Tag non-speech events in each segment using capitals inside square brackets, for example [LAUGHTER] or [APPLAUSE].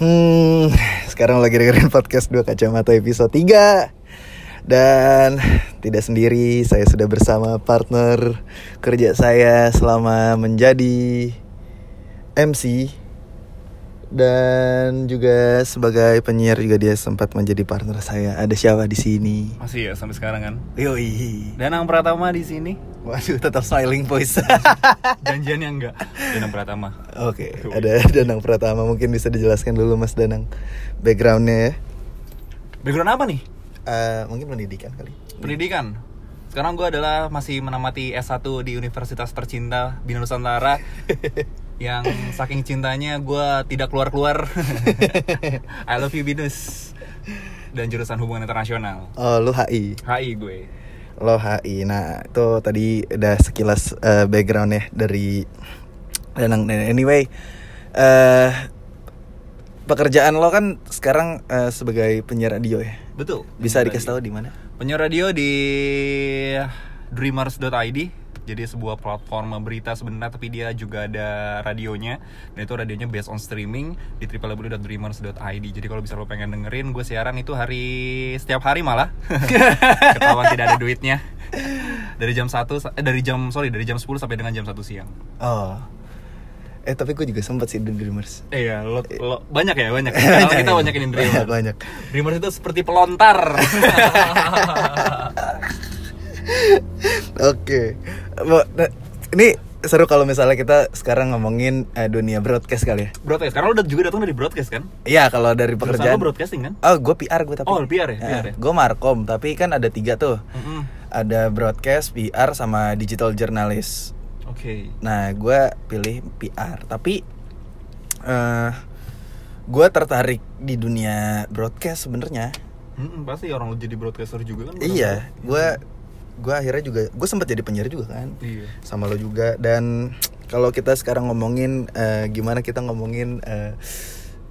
Hmm, [LAUGHS] sekarang lagi dengerin podcast dua kacamata episode 3 Dan tidak sendiri, saya sudah bersama partner kerja saya selama menjadi MC dan juga sebagai penyiar juga dia sempat menjadi partner saya. Ada siapa di sini? Masih ya sampai sekarang kan. Yoi. Danang Pratama di sini. Waduh, tetap smiling voice. [LAUGHS] Janjiannya enggak. Danang Pratama. Oke, ada [LAUGHS] Danang Pratama mungkin bisa dijelaskan dulu Mas Danang backgroundnya ya. Background apa nih? Eh, mungkin pendidikan kali. Pendidikan. Sekarang gue adalah masih menamati S1 di Universitas Tercinta Bina Nusantara [LAUGHS] yang saking cintanya gue tidak keluar-keluar. [LAUGHS] I love you Binus. Dan jurusan hubungan internasional. Oh, lu HI. HI gue. Lo HI. Nah, itu tadi udah sekilas eh, background ya dari. Nah, Anyway, eh pekerjaan lo kan sekarang eh, sebagai penyiar radio ya. Betul. Bisa dikasih tahu di mana? Penyiar radio di dreamers.id jadi sebuah platform berita sebenarnya tapi dia juga ada radionya. Dan itu radionya based on streaming di www.dreamers.id jadi kalau bisa lo pengen dengerin gue siaran itu hari setiap hari malah. [LAUGHS] Ketahuan tidak ada duitnya. Dari jam 1 eh dari jam sorry dari jam 10 sampai dengan jam 1 siang. Oh. Eh, tapi gue juga sempat sih di Dreamers. eh ya lo, lo banyak ya banyak. Sekarang [LAUGHS] kita banyakin Banyak, dreamers. Banyak. dreamers itu seperti pelontar [LAUGHS] [LAUGHS] Oke. Bo- nah, Ini seru kalau misalnya kita sekarang ngomongin eh, dunia broadcast kali ya. broadcast karena lo udah juga datang dari broadcast kan Iya, kalau dari pekerjaan. lo broadcasting kan Oh, gue PR gue tapi. Oh, PR ya? PR ya? Gue markom, tapi kan ada tiga tuh. Mm-mm. Ada broadcast, PR, sama digital journalist. Oke. Nah, gue pilih PR. Tapi eh gue tertarik di dunia broadcast sebenarnya. Mm-mm, pasti orang lo jadi broadcaster juga kan? Iya, gue gue akhirnya juga gue sempat jadi penyiar juga kan. Iya. sama lo juga dan kalau kita sekarang ngomongin eh, gimana kita ngomongin eh,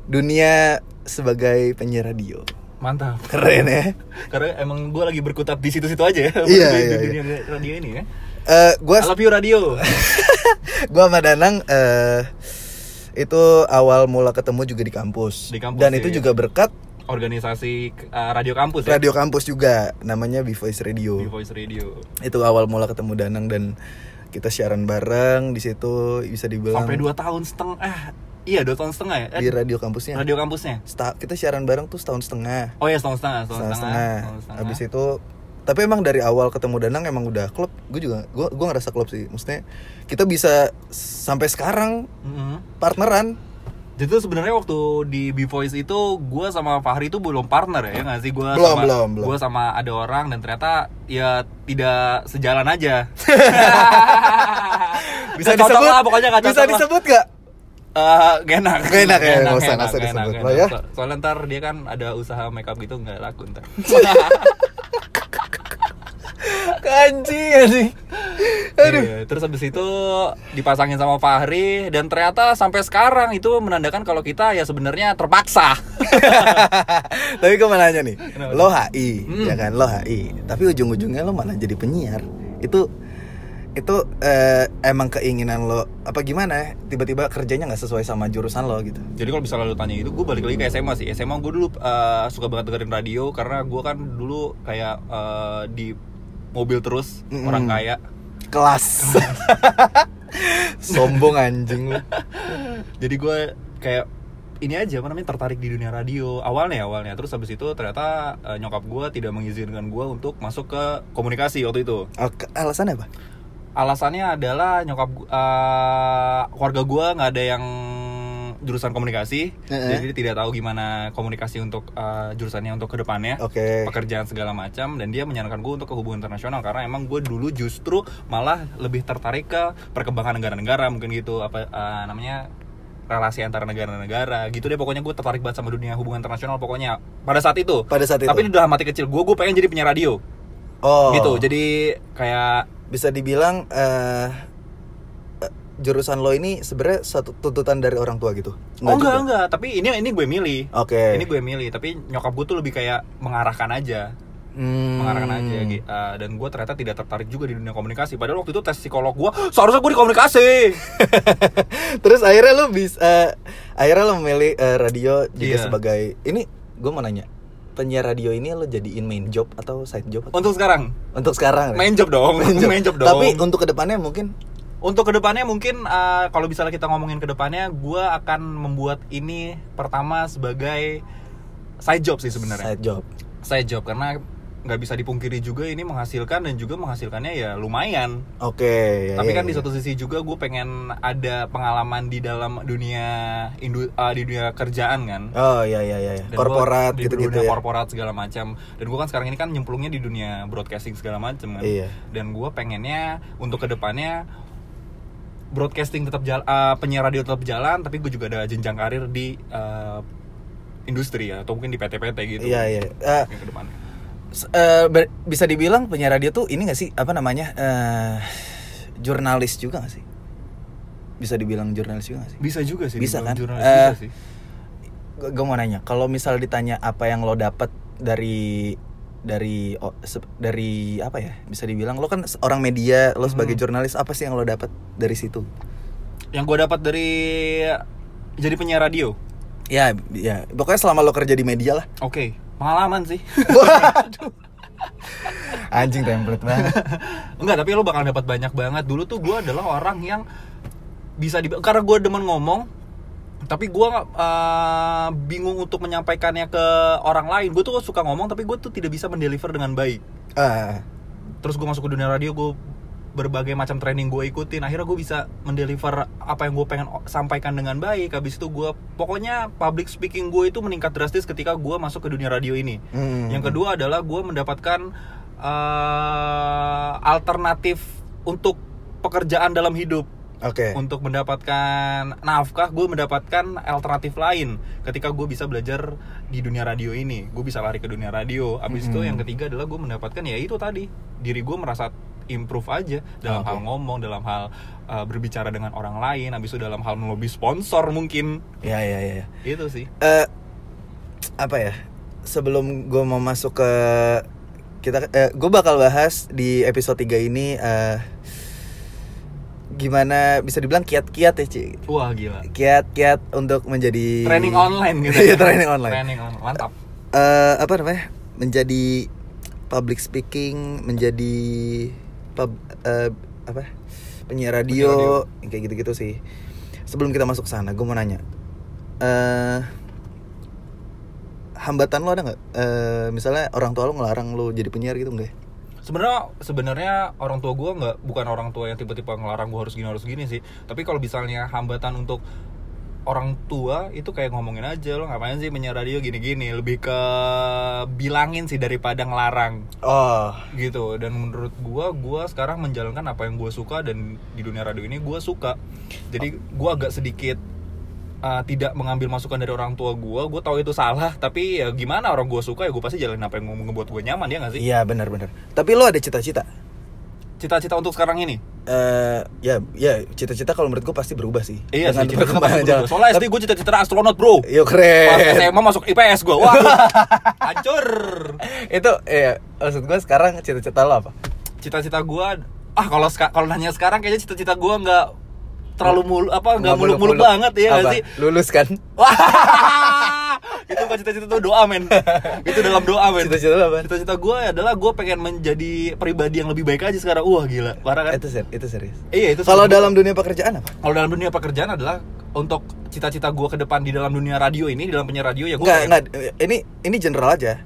dunia sebagai penyiar radio Mantap. keren ya Karena emang gue lagi berkutat di situ-situ aja ya. Iya, di, iya, di iya. dunia radio ini ya. Eh gue I love you radio. [LAUGHS] gue sama Danang eh, itu awal mula ketemu juga di kampus, Di kampus, dan iya, itu iya. juga berkat Organisasi uh, radio kampus ya. radio kampus juga namanya B Voice Radio Di Voice Radio. itu awal mula ketemu Danang dan kita siaran bareng di situ bisa dibilang Sampai 2 tahun setengah. Eh, iya 2 tahun setengah ya. Eh, di radio kampusnya radio kampusnya. Seta- kita siaran bareng tuh setahun setengah Oh ya setahun setengah, setahun setengah setengah. setengah. setahun setengah. Habis itu tapi emang dari awal ketemu Danang emang udah klub. Gue juga gue gue ngerasa klub sih. Maksudnya kita bisa sampai sekarang Mhm. partneran. Jadi tuh sebenarnya waktu di B Voice itu gue sama Fahri itu belum partner ya, ya nggak sih gue sama belum, belum. gue sama ada orang dan ternyata ya tidak sejalan aja. [LAUGHS] Bisa disebut? lah, pokoknya nggak bisa disebut gak? Eh, gak enak Gak enak ya, nggak usah, enak, disebut lah ya. So- soalnya ntar dia kan ada usaha makeup gitu nggak laku ntar [LAUGHS] Kanji anjing. Aduh. Iya, terus habis itu dipasangin sama Fahri dan ternyata sampai sekarang itu menandakan kalau kita ya sebenarnya terpaksa [LAUGHS] Tapi gue mau nanya nih, Kenapa? lo HI, Hmm. ya kan lo HI. Tapi ujung-ujungnya lo malah jadi penyiar. Itu itu eh, emang keinginan lo apa gimana? ya? Tiba-tiba kerjanya nggak sesuai sama jurusan lo gitu. Jadi kalau misalnya lu tanya itu, gue balik lagi ke SMA sih. SMA gue dulu eh, suka banget dengerin radio karena gue kan dulu kayak eh, di mobil terus Mm-mm. orang kaya. Kelas. [LAUGHS] Sombong anjing lo. Jadi gue kayak ini aja apa namanya tertarik di dunia radio awalnya awalnya terus habis itu ternyata eh, nyokap gue tidak mengizinkan gue untuk masuk ke komunikasi waktu itu Oke, alasannya apa? alasannya adalah nyokap eh, keluarga gue nggak ada yang jurusan komunikasi Heeh. jadi dia tidak tahu gimana komunikasi untuk eh, jurusannya untuk ke depannya Oke. pekerjaan segala macam dan dia menyarankan gue untuk ke hubungan internasional karena emang gue dulu justru malah lebih tertarik ke perkembangan negara-negara mungkin gitu apa eh, namanya relasi antara negara-negara gitu deh pokoknya gue tertarik banget sama dunia hubungan internasional pokoknya pada saat itu Pada saat itu. tapi di dalam hati kecil gue gue pengen jadi penyiar radio oh. gitu jadi kayak bisa dibilang eh, jurusan lo ini sebenarnya satu tuntutan dari orang tua gitu. oh enggak juga? enggak tapi ini ini gue milih Oke. ini gue milih tapi nyokap gue tuh lebih kayak mengarahkan aja Hmm. mengarahkan aja uh, dan gue ternyata tidak tertarik juga di dunia komunikasi padahal waktu itu tes psikolog gue seharusnya gue di komunikasi [LAUGHS] Terus akhirnya lo bisa akhirnya lo memilih eh, radio juga Iya. sebagai ini gue mau nanya penyiar radio ini lo jadiin main job atau side job atau- untuk sekarang untuk sekarang ya? main job dong [LAUGHS] main job, dong Tapi untuk ke depannya mungkin untuk ke depannya mungkin uh, kalau misalnya kita ngomongin ke depannya gue akan membuat ini pertama sebagai side job sih sebenarnya side job. side job karena nggak bisa dipungkiri juga ini menghasilkan dan juga menghasilkannya ya lumayan Oke. ya, tapi ya, kan di ya. satu sisi juga gue pengen ada pengalaman di dalam dunia indu, uh, di dunia kerjaan kan Oh iya iya iya. Dan Korporat di gitu-gitu dunia ya. korporat segala macam dan gue kan sekarang ini kan nyemplungnya di dunia broadcasting segala macam kan Iya. dan gue pengennya untuk ke depannya broadcasting tetap jalan penyiar radio tetap jalan tapi gue juga ada jenjang karir di uh, industri ya atau mungkin di PT-PT gitu Iya iya. Eh, eh, ber- bisa dibilang penyiar radio tuh ini gak sih apa namanya eh jurnalis juga gak sih? Bisa dibilang jurnalis juga gak sih? bisa juga sih Bisa kan? jurnalis, Eh, bisa sih Gue mau nanya, kalau misal ditanya apa yang lo dapat dari dari oh, dari apa ya? Bisa dibilang lo kan orang media, lo sebagai Hmm. jurnalis apa sih yang lo dapat dari situ? yang gue dapat dari jadi penyiar radio Ya, ya. Pokoknya selama lo kerja di media lah. oke pengalaman sih. [LAUGHS] Anjing template banget. [LAUGHS] Enggak, tapi lo bakal dapat banyak banget. Dulu tuh gue adalah orang yang bisa di karena gue demen ngomong, tapi gue uh, bingung untuk menyampaikannya ke orang lain. Gue tuh suka ngomong, tapi gue tuh tidak bisa mendeliver dengan baik. Ah, Terus gue masuk ke dunia radio, gue berbagai macam training gue ikutin. Akhirnya gue bisa mendeliver apa yang gue pengen sampaikan dengan baik. Habis itu gue, pokoknya public speaking gue itu meningkat drastis ketika gue masuk ke dunia radio ini. hmm. Yang kedua adalah gue mendapatkan eh, alternatif untuk pekerjaan dalam hidup. Oke. Untuk mendapatkan nafkah, gue mendapatkan alternatif lain. Ketika gue bisa belajar di dunia radio ini, gue bisa lari ke dunia radio. Abis itu Mm-mm. yang ketiga adalah gue mendapatkan ya itu tadi diri gue merasa improve aja dalam Oke. hal ngomong, dalam hal eh, berbicara dengan orang lain. Abis itu dalam hal melobi sponsor mungkin. Ya ya ya. ya. Itu sih. Eh, apa ya? Sebelum gue mau masuk ke kita, eh, gue bakal bahas di episode 3 ini eh, gimana bisa dibilang kiat-kiat ya Ci. Wah gila. Kiat-kiat untuk menjadi Training online gitu. Iya training online. Training online. Mantap. Eh, apa namanya? Menjadi public speaking, menjadi pub, eh, apa? Penyiar radio, yang kayak gitu-gitu sih. Sebelum kita masuk sana, gue mau nanya. Eh hambatan lo ada nggak? Eh, misalnya orang tua lo ngelarang lo jadi penyiar gitu nggak? Sebenarnya sebenarnya orang tua gue nggak bukan orang tua yang tiba-tiba ngelarang gue harus gini harus gini sih. Tapi kalau misalnya hambatan untuk orang tua itu kayak ngomongin aja lo ngapain sih menyiar radio gini-gini? Lebih ke bilangin sih daripada ngelarang. Oh, gitu. Dan menurut gua gua sekarang menjalankan apa yang gua suka dan di dunia radio ini gua suka. Jadi gua agak sedikit uh, tidak mengambil masukan dari orang tua gua gua tahu itu salah tapi ya gimana orang gua suka ya gua pasti jalanin apa yang ngebuat gua nyaman ya nggak sih iya benar-benar. Tapi lo ada cita-cita? cita-cita untuk sekarang ini Eh, ya, ya cita-cita kalau menurut gue pasti berubah sih. iya sih Dengan cita-cita perkembangan zaman. soalnya SD gua cita-cita astronot bro Yo pas keren. SMA masuk IPS gua wah [LAUGHS] hancur itu ya maksud gue sekarang cita-cita lo apa? cita-cita gua ah kalau kalau nanya sekarang kayaknya cita-cita gua nggak terlalu mulu apa nggak muluk-muluk banget ya nggak Apa? sih Lulus kan? [LAUGHS] Itu bukan cita-cita itu doa men. [LAUGHS] itu dalam doa men. Cita-cita apa? Cita-cita gue adalah gue pengen menjadi pribadi yang lebih baik aja sekarang. Wah gila, parah kan? Itu ser itu serius. Iya itu. Kalau dalam dunia pekerjaan apa? kalau dalam dunia pekerjaan adalah untuk cita-cita gue ke depan di dalam dunia radio ini, di dalam penyiar radio ya gue. Enggak, enggak ini ini general aja.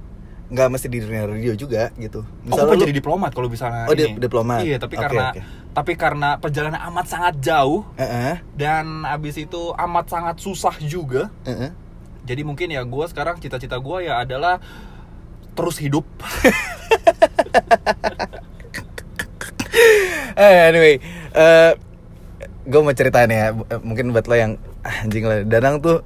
Enggak mesti di dunia radio juga gitu. Oh, Misalnya pengen lu- jadi diplomat kalau misalnya Oh, di- ini. diplomat. Iya, tapi Oke, karena oke. tapi karena perjalanan amat sangat jauh Heeh, dan abis itu amat sangat susah juga. heeh. Jadi mungkin ya gue sekarang cita-cita gue ya adalah terus hidup. [LAUGHS] Eh, anyway, eh gue mau ceritain ya, mungkin buat lo yang ah, anjing lah. Danang tuh,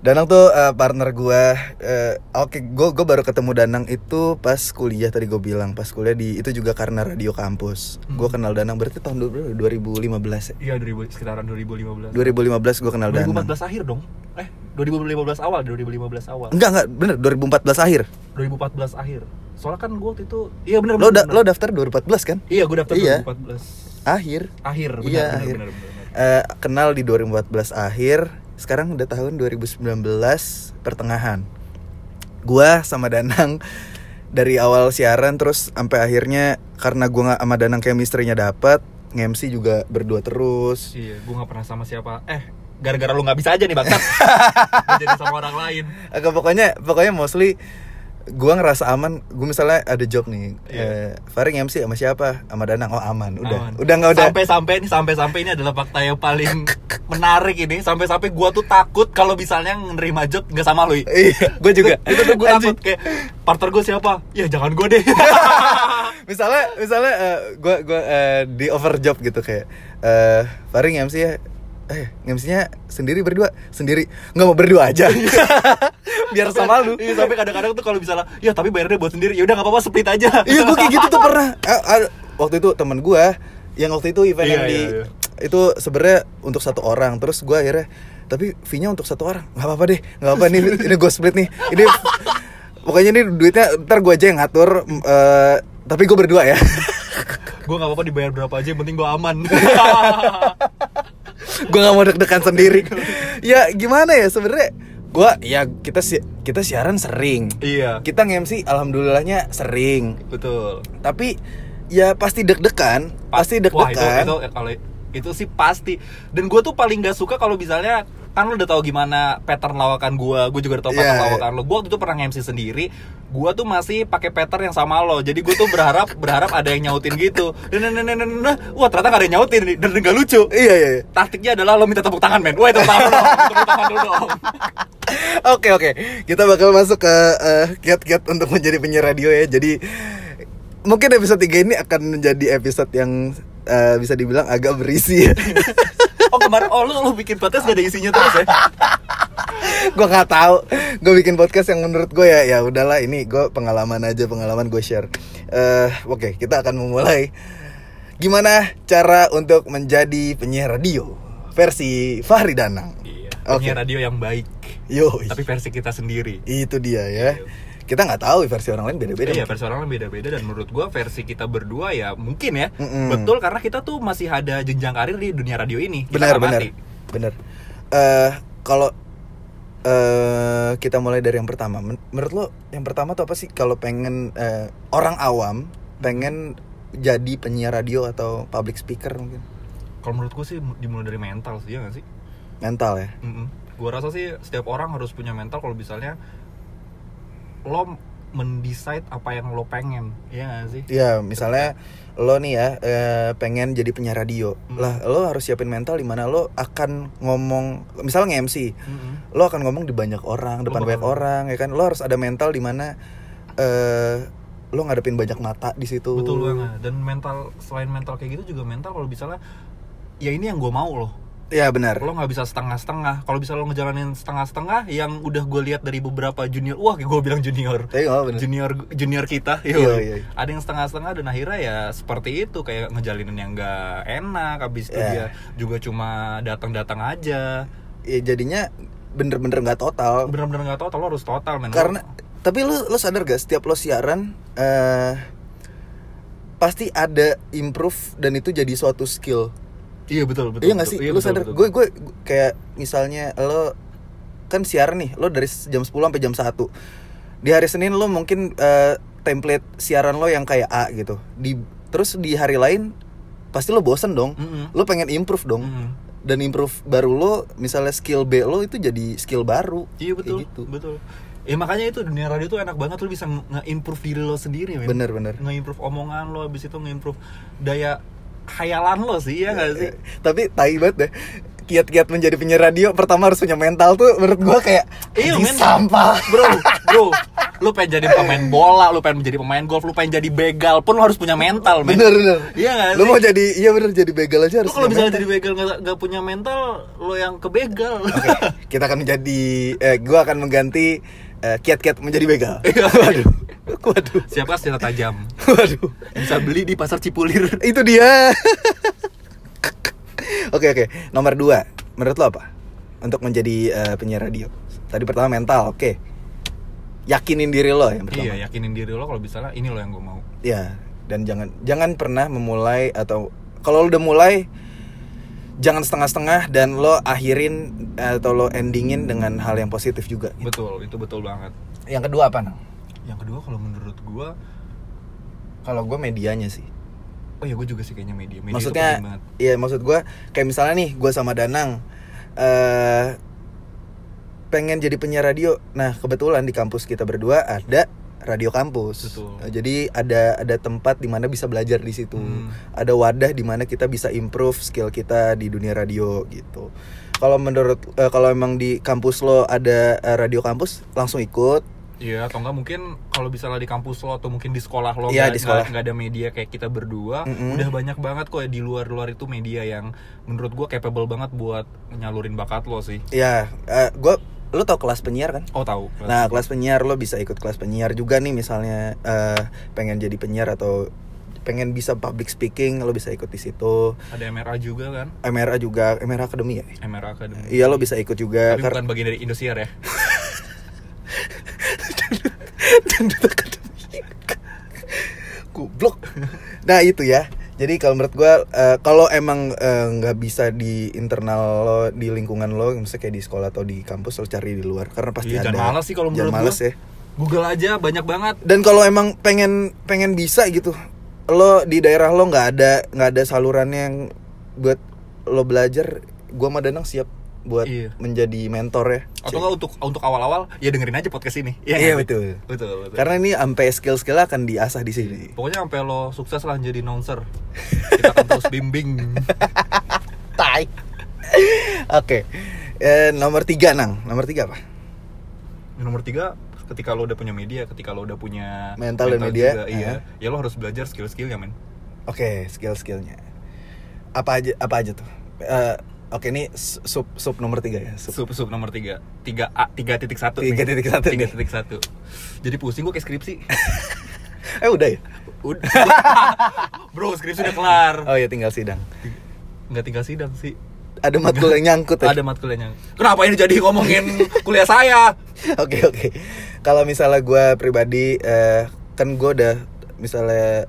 Danang tuh eh, partner gue. eh, Oke, gue gue baru ketemu Danang itu pas kuliah tadi gue bilang, pas kuliah di itu juga karena radio kampus. Gue Hmm. kenal Danang berarti tahun dua- 2015 ya. Iya, 2000 sekitaran 2015. 2015 gue kenal Danang. 2014 akhir dong. Eh, 2015 awal, 2015 awal. Enggak enggak bener 2014 akhir. 2014 akhir. soalnya kan gue waktu itu iya benar Lo da- lo daftar 2014 kan? iya gue daftar Iya. 2014 Akhir. akhir benar Iya, benar, akhir. benar, benar, benar. Eh, kenal di 2014 akhir, sekarang udah tahun 2019 pertengahan. Gua sama Danang dari awal siaran terus sampai akhirnya karena gua nggak sama Danang chemistry-nya dapet, nge-MC juga berdua terus. iya gue nggak pernah sama siapa eh gara-gara lu nggak bisa aja nih bangsat [LAUGHS] Gua jadi sama orang lain Agak pokoknya pokoknya mostly gua ngerasa aman. Gue misalnya ada job nih, Iya. eh, Faring MC sama siapa? Sama Danang. Oh aman, udah. Aman. Udah nggak udah. Sampai-sampai ini sampai-sampai ini adalah fakta yang paling menarik ini. Sampai-sampai gua tuh takut kalau misalnya nerima job nggak sama lu. Iya, gue juga. itu tuh gue takut kayak partner gue siapa? Ya jangan gue deh. [LAUGHS] misalnya misalnya eh, gua gua eh, di overjob gitu kayak eh Faring MC ya eh MC-nya sendiri berdua. Sendiri. Nggak mau berdua aja. [LAUGHS] Biar sama lu Iya, sampai kadang-kadang tuh kalau misalnya, ya tapi bayarnya buat sendiri. Ya udah nggak apa-apa split aja. iya gue kayak gitu tuh pernah. [LAUGHS] Eh, ada- waktu itu teman gua yang waktu itu event Iya, yang di iya, iya. itu sebenarnya untuk satu orang. Terus gua akhirnya tapi fee-nya untuk satu orang. Nggak apa-apa deh nggak apa nih ini gue split nih. Ini [LAUGHS] pokoknya ini duitnya ntar gua aja yang ngatur eh, tapi gue berdua ya. Gue nggak apa-apa dibayar berapa aja, yang penting gue aman. Gue nggak mau deg-degan sendiri. Ya gimana ya? Sebenarnya gue ya kita si kita siaran sering. Iya, kita nge-MC alhamdulillahnya sering. Betul. tapi ya pasti deg-degan pasti deg-degan. Itu, kalau itu sih pasti. Dan gue tuh paling gak suka kalau misalnya kan lu udah tahu gimana pattern lawakan gue, gue juga udah tahu pattern Iya, lawakan lo. Gue waktu itu pernah MC sendiri, gue tuh masih pakai pattern yang sama lo. Jadi gue tuh berharap [LAUGHS] berharap ada yang nyautin gitu. Dan, dan, dan, dan, wah ternyata gak ada yang nyautin dan gak lucu. iya iya iya. Taktiknya adalah lo minta tepuk tangan men. Wah tepuk tangan dong, [LAUGHS] tepuk tangan dulu dong. [LAUGHS] Oke oke, kita bakal masuk ke eh, kiat-kiat untuk menjadi penyiar radio ya. Jadi mungkin episode 3 ini akan menjadi episode yang eh, bisa dibilang agak berisi. ya. Oh kemarin, oh lu, lu bikin podcast gak ada isinya terus ya? gue nggak tahu, gue bikin podcast yang menurut gue ya ya udahlah ini gue pengalaman aja pengalaman gue share. Eh oke, kita akan memulai gimana cara untuk menjadi penyiar radio versi Fahri Danang. Iya, Oke. penyiar radio yang baik. Yo, Tapi versi kita sendiri. itu dia ya. Kita nggak tahu versi orang lain beda-beda. Iya, versi orang beda-beda dan menurut gua versi kita berdua ya mungkin ya Mm-mm. betul karena kita tuh masih ada jenjang karir di dunia radio ini. Kita benar benar mati. benar eh kalau eh kita mulai dari yang pertama Men- menurut lo yang pertama tuh apa sih kalau pengen eh, orang awam pengen jadi penyiar radio atau public speaker mungkin Kalau menurut gua sih dimulai dari mental sih ya nggak sih? mental ya Mm-mm. Gua rasa sih setiap orang harus punya mental kalau misalnya lo mendesain apa yang lo pengen, ya nggak sih? Iya, misalnya lo nih ya eh, pengen jadi penyiar radio, Hmm. lah lo harus siapin mental di mana lo akan ngomong, misalnya nge-MC, Mm-mm. lo akan ngomong di banyak orang, depan banyak orang, ya kan? Lo harus ada mental di mana eh lo ngadepin banyak mata di situ. Betul banget. Dan mental selain mental kayak gitu juga mental kalau misalnya ya ini yang gue mau loh. Ya benar. lo nggak bisa setengah-setengah kalau bisa lo ngejalanin setengah-setengah yang udah gue lihat dari beberapa junior wah gue bilang junior Tapi nggak apa-apa, bener. junior junior kita Iya, yoi. iya. ada yang setengah-setengah dan akhirnya ya seperti itu kayak ngejalinin yang nggak enak habis itu Iya. dia juga cuma datang-datang aja Ya jadinya bener-bener nggak total. bener-bener nggak tahu lo harus total men Karena tapi lo lo sadar gak setiap lo siaran eh pasti ada improve dan itu jadi suatu skill. Iya betul betul iya gak betul. sih? Iya, lo betul, sadar? Gue gue kayak misalnya lo kan siaran nih, lo dari jam 10 sampai jam 1. Di hari Senin lo mungkin eh, template siaran lo yang kayak A gitu. Di terus di hari lain pasti lo bosen dong. Mm-mm. Lo pengen improve dong. Mm-mm. Dan improve baru lo misalnya skill B lo itu jadi skill baru. iya betul gitu. betul Ya makanya itu dunia radio tuh enak banget lo bisa nge- nge-improve diri lo sendiri men. Bener bener. nge-improve omongan lo habis itu nge-improve daya khayalan lo sih ya gak sih Eh, Tapi tai banget deh. Kiat-kiat menjadi penyiar radio pertama harus punya mental tuh menurut gua kayak Iya "Anjing, men sampah. Bro, [LAUGHS] bro Lu pengen jadi pemain bola, lu pengen menjadi pemain golf, lu pengen jadi begal pun lu harus punya mental men Bener bener. Iya gak Lu sih? mau jadi iya bener jadi begal aja Lu harus. kalau punya misalnya jadi begal gak, gak punya mental, lu yang kebegal kita akan menjadi eh gua akan mengganti eh, kiat-kiat menjadi begal. [LAUGHS] Iya. Waduh. Waduh. Siapa senjata tajam? Waduh. Bisa beli di pasar Cipulir Itu dia. [LAUGHS] Oke oke. Nomor dua. Menurut lo apa? Untuk menjadi eh, penyiar radio. Tadi pertama mental, oke. yakinin diri lo yang pertama Iya, yakinin diri lo kalau misalnya ini lo yang gue mau. ya dan jangan jangan pernah memulai atau kalau lo udah mulai jangan setengah-setengah dan lo akhirin atau lo endingin dengan hal yang positif juga Betul, itu betul banget. yang kedua apa nang? Yang kedua kalau menurut gue, kalau gue medianya sih. Oh ya gue juga sih kayaknya media. media maksudnya iya maksud gue kayak misalnya nih gue sama Danang eh pengen jadi penyiar radio. Nah kebetulan di kampus kita berdua ada radio kampus Betul. Eh, jadi ada ada tempat di mana bisa belajar di situ Hmm. ada wadah di mana kita bisa improve skill kita di dunia radio gitu kalau menurut eh, kalau emang di kampus lo ada eh, radio kampus langsung ikut Iya, atau enggak mungkin kalau misalnya di kampus lo atau mungkin di sekolah lo Iya, nggak- di sekolah. nggak nggak ada media kayak kita berdua, Mm-mm. udah banyak banget kok di luar-luar itu media yang menurut gue capable banget buat nyalurin bakat lo sih. ya gue lo tau kelas penyiar kan Oh tahu. Nah, kelas penyiar lo bisa ikut kelas penyiar juga nih misalnya eh, pengen jadi penyiar atau pengen bisa public speaking lo bisa ikut di situ. ada MRA juga kan, MRA juga, MRA Academy ya. MRA Academy. Iya lo bisa ikut juga Tapi bukan bagian dari Indosiar ya. [LAUGHS] Dangdut Academy. Goblok. Nah, itu ya. Jadi kalau menurut gua eh, kalau emang eh, nggak bisa di internal lo di lingkungan lo, misalnya kayak di sekolah atau di kampus lo cari di luar karena pasti Iya, ada. jangan malas sih kalau menurut malas gua. ya. Google aja banyak banget. dan kalau emang pengen pengen bisa gitu lo di daerah lo nggak ada nggak ada salurannya yang buat lo belajar gua sama Danang siap buat Iya. menjadi mentor ya Atau enggak untuk untuk awal-awal ya dengerin aja podcast ini. Iya, nggak sih? betul. Betul, betul. karena ini sampai skill skill akan diasah di sini Pokoknya sampai lo sukses lah jadi announcer. Kita akan terus bimbing. [LAUGHS] tai oke Eh, nomor tiga nang nomor tiga apa Nomor tiga, ketika lo udah punya media, ketika lo udah punya Mental dan media, juga, iya, uh-huh. ya lo harus belajar skill-skillnya men. oke skill skillnya apa aja apa aja tuh Eh, oke ini sub sub nomor tiga ya sub Sub sub nomor tiga, tiga a tiga titik satu, Tiga titik satu tiga titik satu. Jadi pusing gue kayak skripsi. [LAUGHS] eh udah ya Udah, [LAUGHS] bro skripsi udah kelar. oh ya tinggal sidang Nggak tinggal sidang sih. ada matkul yang nyangkut ya? Ada matkulnya. Kenapa ini jadi ngomongin [LAUGHS] kuliah saya? Oke oke. Kalau misalnya gue pribadi eh, kan gue udah misalnya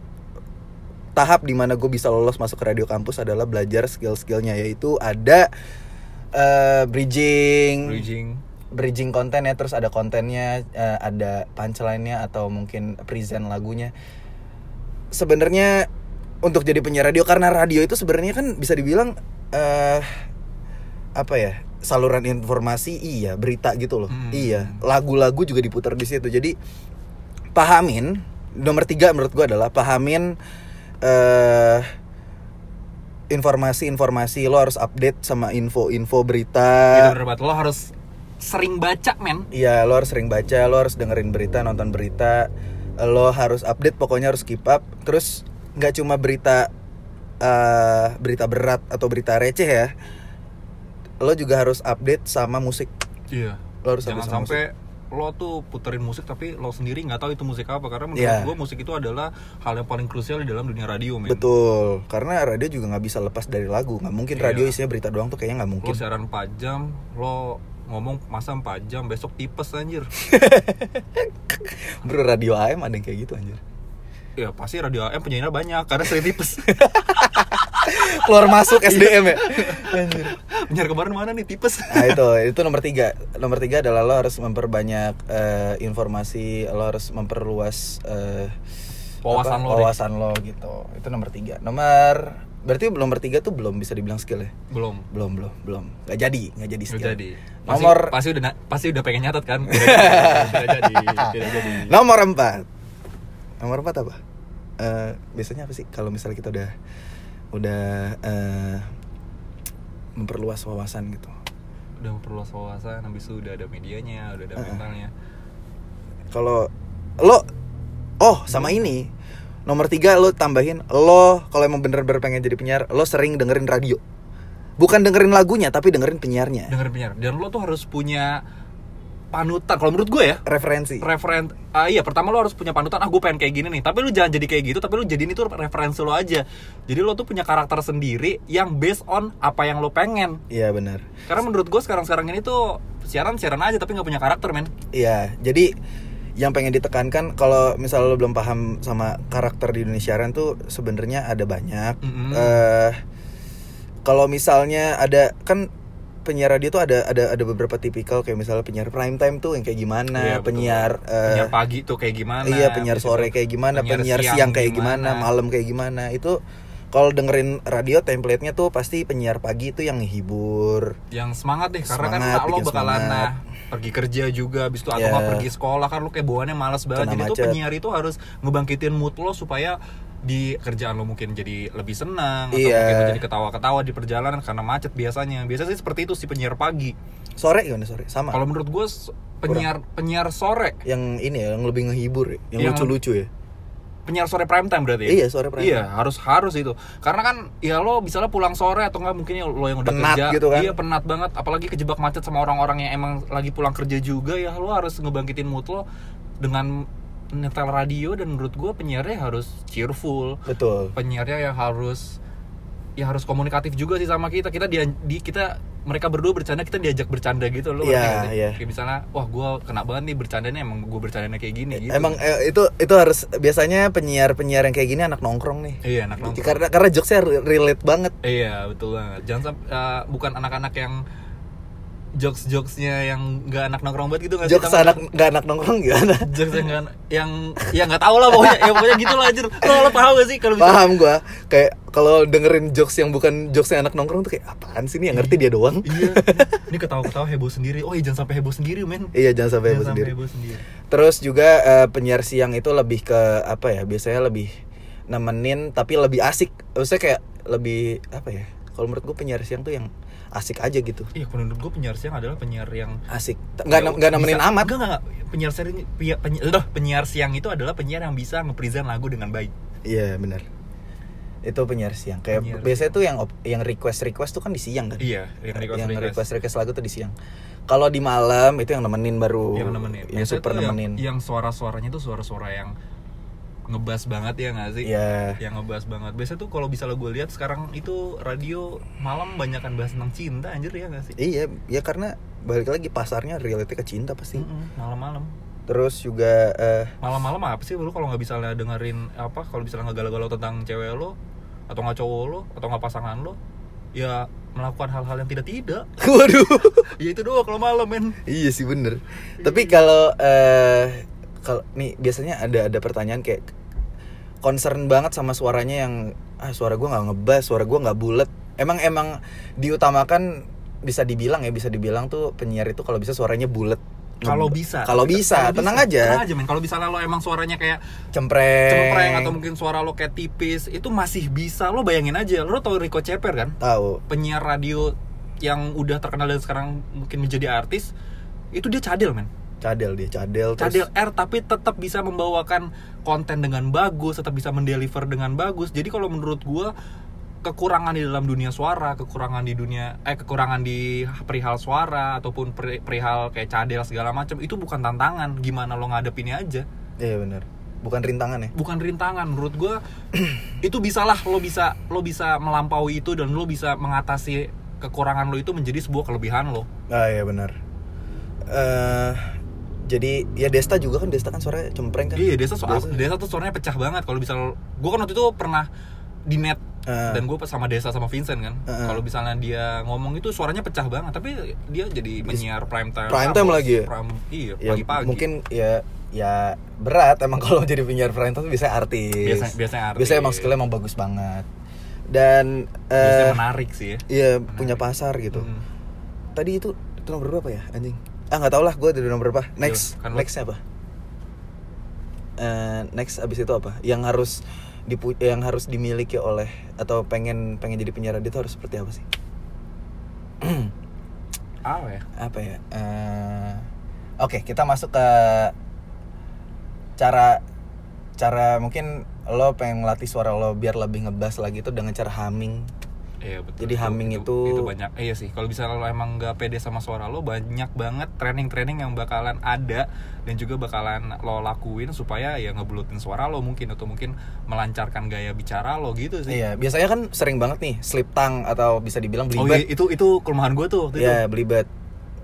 tahap di mana gue bisa lolos masuk ke radio kampus adalah belajar skill-skillnya yaitu ada eh, bridging, Bridging. bridging konten ya terus ada kontennya eh, ada punchline-nya atau mungkin present lagunya. Sebenarnya untuk jadi penyiar radio karena radio itu sebenarnya kan bisa dibilang eh apa ya saluran informasi iya berita gitu loh Hmm. iya lagu-lagu juga diputar di situ jadi pahamin nomor tiga menurut gua adalah pahamin eh informasi-informasi lo harus update sama info-info berita bener banget. Lo harus sering baca men. Iya, lo harus sering baca, lo harus dengerin berita, nonton berita, lo harus update, pokoknya harus keep up. Terus nggak cuma berita eh, berita berat atau berita receh ya, lo juga harus update sama musik. Iya. Lo harus Jangan update sama sampai lo tuh puterin musik tapi lo sendiri nggak tahu itu musik apa karena menurut Iya. gue musik itu adalah hal yang paling krusial di dalam dunia radio men. Betul, karena radio juga nggak bisa lepas dari lagu. Nggak mungkin Iya. radio isinya berita doang tuh kayaknya nggak Lo mungkin. siaran 4 jam, lo ngomong masa 4 jam, besok tipes anjir. [LAUGHS] Bro, radio AM ada yang kayak gitu anjir. ya pasti radio AM penyanyinya banyak karena sering tipes. [LAUGHS] Keluar masuk SDM ya. Anjir. Penyiar kemarin mana nih tipes? Nah itu itu nomor tiga nomor tiga adalah lo harus memperbanyak eh, informasi lo harus memperluas eh, Wawasan apa, lo deh. wawasan lo gitu itu nomor tiga nomor berarti nomor tiga tuh belum bisa dibilang skill ya Belum. belum belum belum nggak jadi nggak jadi skill jadi. Pasti, nomor pasti udah pasti udah pengen nyatet kan? Tidak jadi, tidak jadi. nomor empat nomor empat apa Eh, biasanya apa sih kalau misalnya kita udah udah eh, memperluas wawasan gitu Udah memperluas wawasan, habis itu udah ada medianya, udah ada Heeh. mentalnya. kalau lo oh sama ini nomor tiga lo tambahin lo kalau emang bener-bener pengen jadi penyiar lo sering dengerin radio bukan dengerin lagunya tapi dengerin penyiarnya Dengerin penyiar. Dan lo tuh harus punya panutan. Kalau menurut gue ya, referensi referen ah iya pertama lo harus punya panutan ah gue pengen kayak gini nih tapi lu jangan jadi kayak gitu tapi lu jadiin itu referensi lo aja jadi lo tuh punya karakter sendiri yang based on apa yang lo pengen iya benar karena menurut gue sekarang sekarang ini tuh siaran siaran aja tapi nggak punya karakter men iya jadi yang pengen ditekankan kalau misalnya lo belum paham sama karakter di Indonesia siaran tuh sebenarnya ada banyak. Mm-mm. eh kalau misalnya ada kan penyiar radio tuh ada ada ada beberapa tipikal kayak misalnya penyiar prime time tuh yang kayak gimana, Iya, betul. penyiar eh, penyiar pagi tuh kayak gimana iya penyiar Habis sore kayak gimana, penyiar, siang, kayak gimana, malam kayak gimana. Itu kalau dengerin radio template-nya tuh pasti penyiar pagi itu yang ngehibur. yang semangat deh karena Semangat, kan lo bakalan nah pergi kerja juga habis itu atau Iya. pergi sekolah kan lo kayak bawaannya malas banget Kena jadi tuh macet. penyiar itu harus ngebangkitin mood lo supaya di kerjaan lo mungkin jadi lebih senang atau Iya. mungkin jadi ketawa-ketawa di perjalanan karena macet biasanya biasa sih seperti itu si penyiar pagi Sore gimana sore? Sama. kalau menurut gue penyiar penyiar sore yang ini ya, yang lebih ngehibur ya, yang Yang- lucu-lucu ya. penyiar sore prime time berarti ya? Iya, sore prime Iya, harus harus itu. Karena kan ya lo misalnya pulang sore atau enggak mungkin ya lo yang udah Penat kerja, gitu kan. iya penat banget apalagi kejebak macet sama orang-orang yang emang lagi pulang kerja juga ya lo harus ngebangkitin mood lo dengan nyetel radio dan menurut gue penyiarnya harus cheerful. Betul. Penyiarnya ya harus ya harus komunikatif juga sih sama kita. Kita dia di kita mereka berdua bercanda kita diajak bercanda gitu loh. Nggak sih? iya. Kayak misalnya, wah gue kena banget nih bercandanya emang gue bercandanya kayak gini gitu. Emang eh, itu itu harus biasanya penyiar-penyiar yang kayak gini anak nongkrong nih. Iya, anak nongkrong. Karena karena jokesnya re- relate banget. Iya betul banget. Jangan sampai uh, bukan anak-anak yang jokes jokesnya yang nggak anak nongkrong banget gitu nggak sih? Jokes anak nggak anak nongkrong gimana? jokes yang nggak yang ya nggak tahu lah pokoknya ya pokoknya gitu lah anjir. Lo, lo paham gak sih kalau bisa Paham gua. Kayak kalau dengerin jokes yang bukan jokes yang anak nongkrong tuh kayak apaan sih nih yang ngerti dia doang. Iya. Ini ketawa-ketawa heboh sendiri. Oh iya jangan sampai heboh sendiri men. Iya, jangan sampai heboh sendiri. heboh sendiri. Terus juga eh, penyiar siang itu lebih ke apa ya? Biasanya lebih nemenin tapi lebih asik. Maksudnya kayak lebih apa ya? Kalau menurut gue penyiar siang tuh yang asik aja gitu. Iya, menurut gue penyiar siang adalah penyiar yang Asik. Nggak Ya, nggak nemenin amat. Enggak, enggak. Penyiar siang penyiar, penyiar, siang itu adalah penyiar yang bisa nge-present lagu dengan baik. Iya, benar. Itu penyiar siang. Kayak Penyiar biasanya tuh yang yang request request tuh kan di siang kan? Iya, yang request yang request. request request lagu tuh di siang. Kalau di malam itu yang nemenin baru. yang nemenin Yang Biasanya super tuh yang- nemenin. yang, suara-suaranya tuh suara-suara yang ngebas banget ya nggak sih Iya. yang ngebas banget biasanya tuh kalau bisa lo gue lihat sekarang itu radio malam banyak kan bahas tentang cinta anjir ya nggak sih Iya, ya karena balik lagi pasarnya relate ke cinta pasti. Mm-mm, malam-malam Terus juga eh, malam-malam apa sih lu kalau nggak bisa dengerin apa kalau bisa nggak galau-galau tentang cewek lo atau nggak cowok lo atau nggak pasangan lo ya melakukan hal-hal yang tidak tidak [LAUGHS] waduh. ya itu doang kalau malam men iya sih bener. Tapi kalau eh kalau nih biasanya ada ada pertanyaan kayak concern banget sama suaranya yang ah suara gua nggak ngebas, suara gua nggak bulat. Emang emang diutamakan bisa dibilang ya bisa dibilang tuh penyiar itu kalau bisa suaranya bulat. kalau bisa Kalau bisa, tenang aja. tenang aja men kalau bisa lo emang suaranya kayak Cempreng. cempreng atau mungkin suara lo kayak tipis itu masih bisa lo bayangin aja lo tau Rico Ceper kan tahu. penyiar radio yang udah terkenal dan sekarang mungkin menjadi artis itu dia cadel men Cadel dia, cadel terus. cadel R tapi tetap bisa membawakan konten dengan bagus tetap bisa mendeliver dengan bagus jadi kalau menurut gua kekurangan di dalam dunia suara kekurangan di dunia eh kekurangan di perihal suara ataupun peri- perihal kayak cadel segala macam itu bukan tantangan gimana lo ngadepinnya aja Iya benar. Bukan rintangan ya. bukan rintangan menurut gua [CLEARS THROAT] itu bisalah lo bisa lo bisa melampaui itu dan lo bisa mengatasi kekurangan lo itu menjadi sebuah kelebihan lo Ah iya benar. eh jadi ya Desta juga kan Desta kan suaranya cempreng kan. iya desa soal Desa- desa tuh suaranya pecah banget kalau bisa gue kan waktu itu pernah di net Eh. dan gue sama desa sama Vincent kan eh. kalau misalnya dia ngomong itu suaranya pecah banget tapi dia jadi penyiar prime time Prime time lagi ya? Prime- iya ya pagi-pagi mungkin ya ya berat emang [LAUGHS] kalau jadi penyiar prime time bisa artis. Biasa- biasanya artis. Biasanya emang skillnya emang bagus banget. Dan biasanya eh menarik sih ya iya punya pasar gitu. Hmm. Tadi itu itu nomor berapa ya anjing? Ah nggak tau lah gue dari nomor berapa. Next, kan lo- nextnya apa? Eh, next abis itu apa? Yang harus dipu yang harus dimiliki oleh atau pengen pengen jadi penyiar radio itu harus seperti apa sih? [CLEARS THROAT] apa ya apa ya eh, oke kita masuk ke cara cara mungkin lo pengen ngelatih suara lo biar lebih ngebas lagi itu dengan cara humming Iya betul. Jadi humming itu- itu banyak. Eh, iya sih. Kalau bisa lo emang nggak pede sama suara lo, banyak banget training-training yang bakalan ada dan juga bakalan lo lakuin supaya ya ngebulutin suara lo mungkin atau mungkin melancarkan gaya bicara lo gitu sih. iya biasanya kan sering banget nih slip tongue atau bisa dibilang Oh belibet iya, itu itu kelemahan gue tuh waktu ya belibet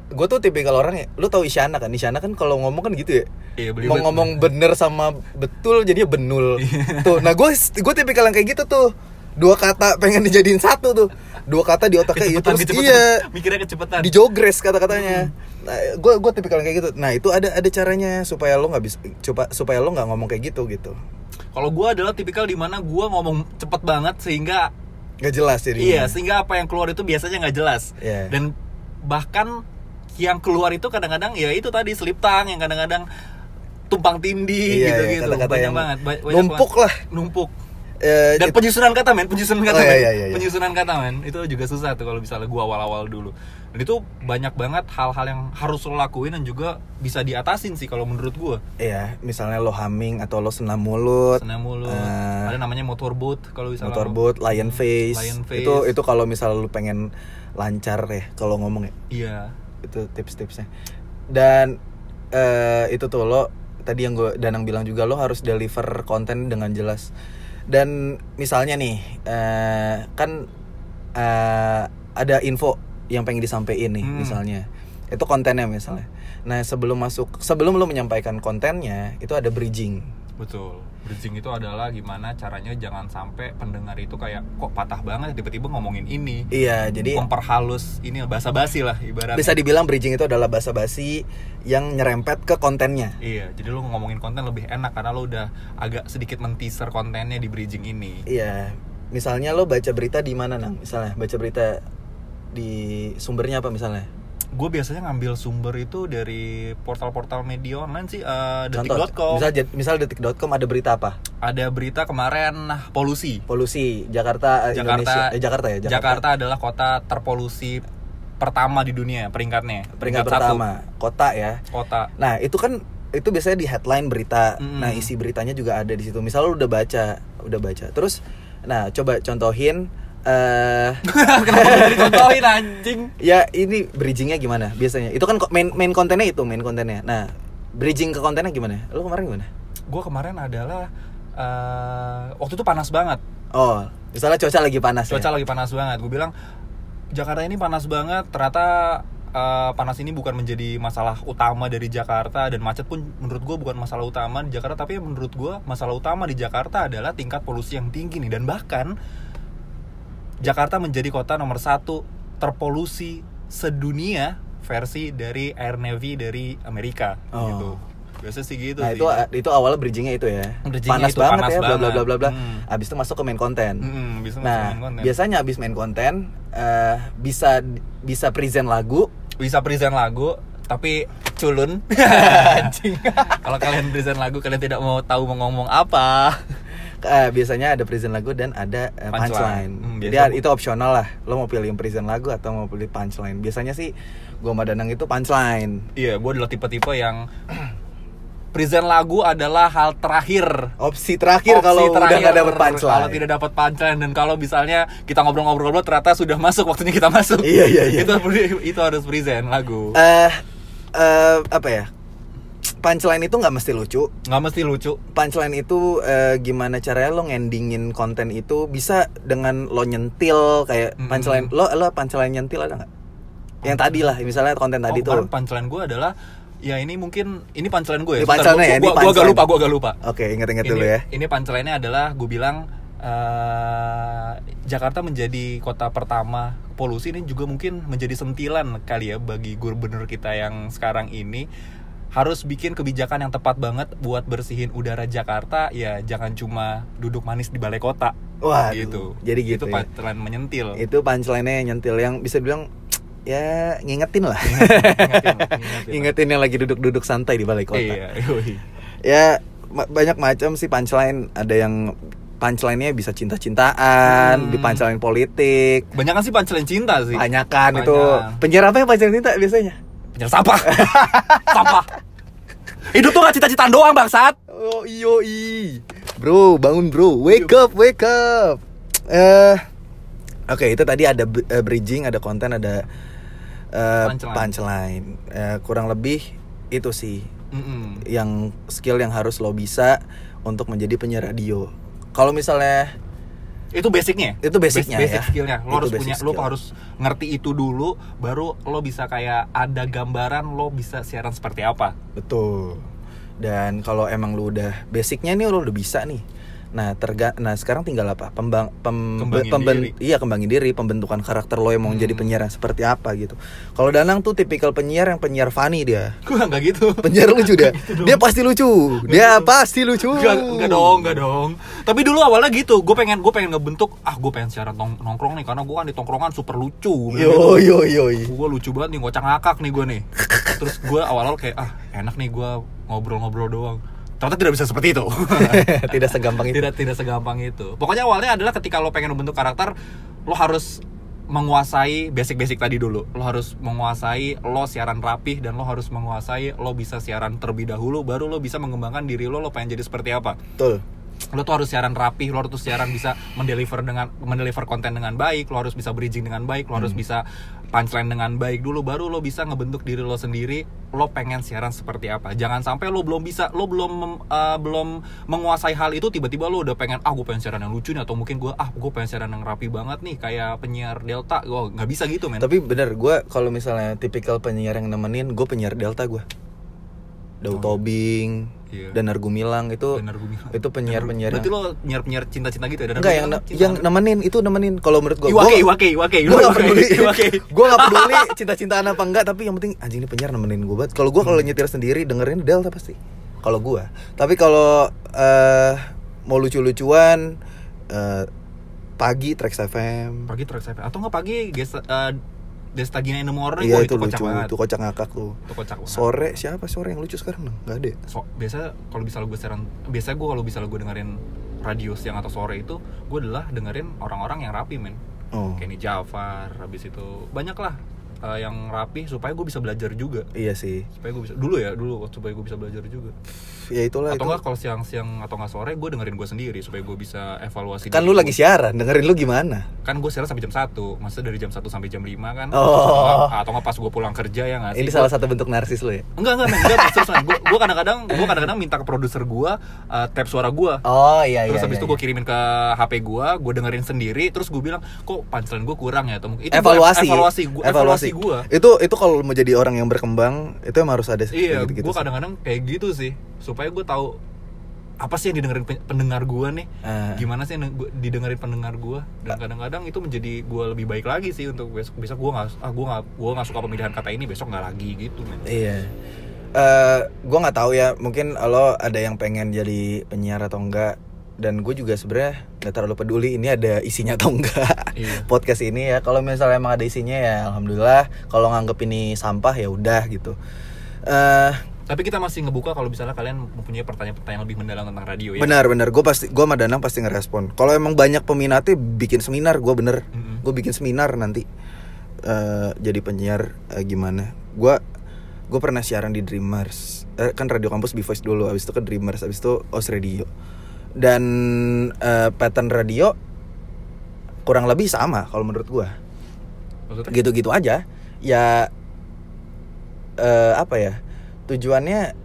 gue tuh tipikal orang ya lu tahu Isyana kan Isyana kan kalau ngomong kan gitu ya Iya, beli mau ngomong bener sama betul jadinya benul tuh nah gue gue tipikal yang kayak gitu tuh dua kata pengen dijadiin satu tuh dua kata di otaknya iya Kecepetan, terus kecepetan. iya Mikirnya kecepetan. dijogres kata-katanya nah gue gue tipikal kayak gitu nah itu ada ada caranya supaya lo nggak bisa coba supaya lo nggak ngomong kayak gitu gitu Kalau gua adalah tipikal di mana gua ngomong cepet banget sehingga nggak jelas jadi iya sehingga apa yang keluar itu biasanya nggak jelas. Iya. Dan bahkan yang keluar itu kadang-kadang ya itu tadi slip tang yang kadang-kadang tumpang tindih Iya, gitu-gitu. kata-kata banyak yang banget. ba- banyak numpuk banget. lah. Numpuk. Eh, Dan it- penyusunan kata men, penyusunan kata Oh, iya, men. iya, iya, iya. Penyusunan kata men, itu juga susah tuh kalau misalnya gua awal-awal dulu. Dan itu banyak banget hal-hal yang harus lo lakuin dan juga bisa diatasin sih kalau menurut gua. Iya, misalnya lo humming atau lo senam mulut, Senam mulut, eh, ada namanya motorboat kalau misalnya motorboat, lion face. Lion face. Itu itu kalau misalnya lo pengen lancar ya kalau ngomong ya. Iya. Itu tips-tipsnya. Dan eh, itu tuh lo tadi yang gue Danang bilang juga lo harus deliver konten dengan jelas. Dan misalnya nih, eh, kan eh, ada info yang pengen disampaikan nih Hmm. misalnya. Itu kontennya misalnya. Nah, sebelum masuk sebelum lo menyampaikan kontennya, itu ada bridging. Betul. Bridging itu adalah gimana caranya jangan sampai pendengar itu kayak kok patah banget tiba-tiba ngomongin ini. Iya, jadi memperhalus ini bahasa basi lah ibaratnya. bisa dibilang bridging itu adalah bahasa basi yang nyerempet ke kontennya. Iya, jadi lu ngomongin konten lebih enak karena lu udah agak sedikit men-teaser kontennya di bridging ini. Iya, misalnya lo baca berita di mana nang? Misalnya baca berita di sumbernya apa misalnya? Gue biasanya ngambil sumber itu dari portal-portal media online sih, eh, Contoh, detik.com. misal misal detik.com ada berita apa? Ada berita kemarin nah, polusi. Polusi Jakarta, eh, Indonesia, eh, Jakarta ya, Jakarta adalah kota terpolusi pertama di dunia peringkatnya. Peringkat pertama, kota ya. Kota. Nah itu kan itu biasanya di headline berita. Mm. Nah isi beritanya juga ada di situ. Misal lo udah baca, udah baca. Terus, nah coba contohin. Eh [LAUGHS] Kenapa jadi contohin anjing? ya ini bridgingnya gimana biasanya? Itu kan main main kontennya itu main kontennya. Nah bridging ke kontennya gimana? Lo kemarin gimana? Gue kemarin adalah eh, waktu itu panas banget. Oh, misalnya cuaca lagi panas. Cuaca ya? lagi panas banget. Gue bilang Jakarta ini panas banget. Ternyata eh, panas ini bukan menjadi masalah utama dari Jakarta dan macet pun menurut gue bukan masalah utama di Jakarta. Tapi menurut gue masalah utama di Jakarta adalah tingkat polusi yang tinggi nih dan bahkan Jakarta menjadi kota nomor satu terpolusi sedunia versi dari Air Navy dari Amerika Oh. gitu. Biasa sih gitu Nah sih. itu itu awalnya bridgingnya itu ya. Bridgingnya panas itu banget panas ya, bla bla bla bla bla. Hmm. Abis itu masuk ke main konten. Mm-mm, bisa Nah, main konten. biasanya abis main konten eh, bisa bisa present lagu. bisa present lagu tapi culun [LAUGHS] Anjing. kalau kalian present lagu kalian tidak mau tahu mau ngomong apa eh, biasanya ada present lagu dan ada eh, Punchline. punchline. Hmm, Jadi biasa- itu opsional lah. Lo mau pilih yang present lagu atau mau pilih punchline. Biasanya sih gua sama Danang itu punchline. iya gue adalah tipe-tipe yang [CLEARS THROAT] present lagu adalah hal terakhir Opsi terakhir Opsi kalau udah terakhir nggak dapet punchline. kalau tidak dapat punchline dan kalau misalnya kita ngobrol-ngobrol ternyata sudah masuk waktunya kita masuk Iya, iya, iya. itu [LAUGHS] itu harus present lagu Eh eh, apa ya? Punchline itu nggak mesti lucu. nggak mesti lucu. Punchline itu eh, gimana caranya lo ngendingin konten itu bisa dengan lo nyentil kayak Mm-mm. punchline lo lo punchline nyentil ada nggak? Yang tadi lah misalnya konten tadi oh, tuh. punchline gue adalah ya ini mungkin ini punchline gue ya. Ini Sebentar, punchline-nya ya, gua- ini gua- punchline. lupa gue agak lupa. Oke ingat-ingat ini, dulu ya. Ini punchline-nya adalah gue bilang eh, Jakarta menjadi kota pertama polusi ini juga mungkin menjadi sentilan kali ya bagi gubernur kita yang sekarang ini harus bikin kebijakan yang tepat banget buat bersihin udara Jakarta ya jangan cuma duduk manis di balai kota Waduh, gitu jadi gitu itu ya. punchline menyentil itu punchline-nya nyentil yang bisa bilang [TSK] ya ngingetin lah Ngingetin, [LAUGHS] ngingetin. ngingetin yang lagi duduk-duduk santai di balai kota iya yoi. ya ma- banyak macam sih punchline ada yang punchline-nya bisa cinta-cintaan Hmm. di punchline politik banyak kan sih punchline cinta sih banyakan itu Banyak. penyiar apa yang punchline cinta biasanya penyiar sampah. [LAUGHS] Sampah. Hidup tuh gak cita-citaan doang bangsat. Oh iyo i. Bro bangun bro. Wake up wake up. Eh Oke itu tadi ada eh, bridging Ada konten ada eh, Punchline. Punchline. Eh, Kurang lebih Itu sih Mm-mm. Yang skill yang harus lo bisa Untuk menjadi penyiar radio. Kalau misalnya itu basicnya Itu basicnya basic ya. skillnya lo Itu harus punya lo skill. harus ngerti itu dulu baru lo bisa kayak ada gambaran lo bisa siaran seperti apa Betul. Dan kalau emang lu udah basicnya nih lu udah bisa nih. Nah, terga nah sekarang tinggal apa? Pembang pem, Kembangin pemben- diri. iya kembangin diri, pembentukan karakter lo yang mau Hmm. jadi penyiar yang seperti apa gitu. Kalau Danang tuh tipikal penyiar yang penyiar funny dia. gue nggak gitu Penyiar lucu dia. [LAUGHS] dia pasti lucu. Dia pasti lucu. Enggak, enggak dong, enggak dong. Tapi dulu awalnya gitu, gue pengen gue pengen ngebentuk, ah gue pengen siaran nong- nongkrong nih karena gue kan di tongkrongan super lucu. Yo yo yo. Gue lucu banget nih, ngocak ngakak nih gue nih. Terus gue awal-awal kayak ah enak nih gue ngobrol-ngobrol doang. Ternyata tidak bisa seperti itu. [LAUGHS] Tidak segampang itu. tidak tidak segampang itu. Pokoknya awalnya adalah ketika lo pengen membentuk karakter, lo harus menguasai basic-basic tadi dulu. Lo harus menguasai lo siaran rapih dan lo harus menguasai lo bisa siaran terlebih dahulu baru lo bisa mengembangkan diri lo lo pengen jadi seperti apa. Betul. Lo tuh harus siaran rapih, lo harus siaran bisa mendeliver dengan mendeliver konten dengan baik, lo harus bisa bridging dengan baik, lo harus bisa punchline dengan baik. Dulu baru lo bisa ngebentuk diri lo sendiri lo pengen siaran seperti apa. Jangan sampai lo belum bisa lo belum eh, belum menguasai hal itu tiba-tiba lo udah pengen ah gue pengen siaran yang lucu nih atau mungkin gue ah gue pengen siaran yang rapi banget nih kayak penyiar delta. Gue nggak bisa gitu men. Tapi bener gue kalau misalnya tipikal penyiar yang nemenin, gue penyiar Delta gue. Daud Oh. Tobing, Iya. Danar Gumilang itu Danar Gumilang. itu penyiar-penyiar berarti yang- lo penyiar penyiar cinta-cinta gitu ya Danar Enggak yang cinta- yang nemenin itu nemenin kalau menurut gue. Iwake, Iwake, Iwake, Gue gak peduli. [LAUGHS] Gue gak peduli cinta-cintaan apa enggak tapi yang penting anjing ini penyiar nemenin gue banget. Kalau gue kalau nyetir sendiri dengerin Delta pasti. Kalau gue. Tapi kalau eh mau lucu-lucuan eh, pagi Trax FM. pagi track saya atau nggak pagi guys uh, Destagina in the morning Iya wah, itu, kocak lucu, banget itu kocak ngakak tuh. itu kocak banget Sore siapa sore yang lucu sekarang? Nggak ada. so, biasa kalau bisa gue siaran biasa gue kalau bisa gue dengerin radio siang atau sore itu gue adalah dengerin orang-orang yang rapi men Oh. Kenny Jafar habis itu banyak lah uh, yang rapi supaya gue bisa belajar juga Iya sih. supaya gue bisa dulu ya dulu supaya gue bisa belajar juga Ya itulah atau itu. enggak kalau siang-siang atau nggak sore gue dengerin gue sendiri supaya gue bisa evaluasi Kan lu gua. lagi siaran, dengerin lu gimana? kan gue siaran sampai jam 1 maksudnya dari jam 1 sampai jam 5 kan Oh. atau nggak pas gue pulang kerja ya nggak Ini Gua- salah satu bentuk narsis lu ya? Enggak enggak enggak serius men. Gua gua kadang-kadang gua kadang-kadang minta ke produser gua uh, tab suara gua. Oh iya Terus iya. habis iya, itu gue kirimin ke HP gua, gua dengerin sendiri, terus gue bilang, "Kok punchline gua kurang ya?" Atau mungkin itu gua- evaluasi evaluasi gua, evaluasi gua. itu itu kalau mau jadi orang yang berkembang itu emang harus ada Iya, gitu gua kadang-kadang kayak gitu sih, supaya gua tahu apa sih yang didengerin pe- pendengar gua nih. Ah. Gimana sih yang didengerin pendengar gua dan kadang-kadang itu menjadi gua lebih baik lagi sih untuk besok besok gua nggak ah gua nggak gua nggak suka pemilihan kata ini besok nggak lagi gitu men. iya Eh gue nggak tahu ya mungkin lo ada yang pengen jadi penyiar atau enggak dan gue juga sebenarnya nggak terlalu peduli ini ada isinya atau enggak Iya. [LAUGHS] podcast ini ya. Kalau misalnya emang ada isinya ya alhamdulillah. Kalau nganggep ini sampah ya udah gitu. Eh Tapi kita masih ngebuka kalau misalnya kalian mempunyai pertanyaan-pertanyaan lebih mendalam tentang radio ya. benar benar. Gue pasti gue sama Danang pasti ngerespon. Kalau emang banyak peminatnya bikin seminar gue bener. Mm-mm. gue bikin seminar nanti. Eh jadi penyiar eh, gimana? Gue gue pernah siaran di Dreamers. Eh, kan radio kampus Be Voice dulu abis itu ke Dreamers abis itu Os Radio dan eh, pattern radio kurang lebih sama kalau menurut Maksudnya? gitu-gitu aja ya eh apa ya tujuannya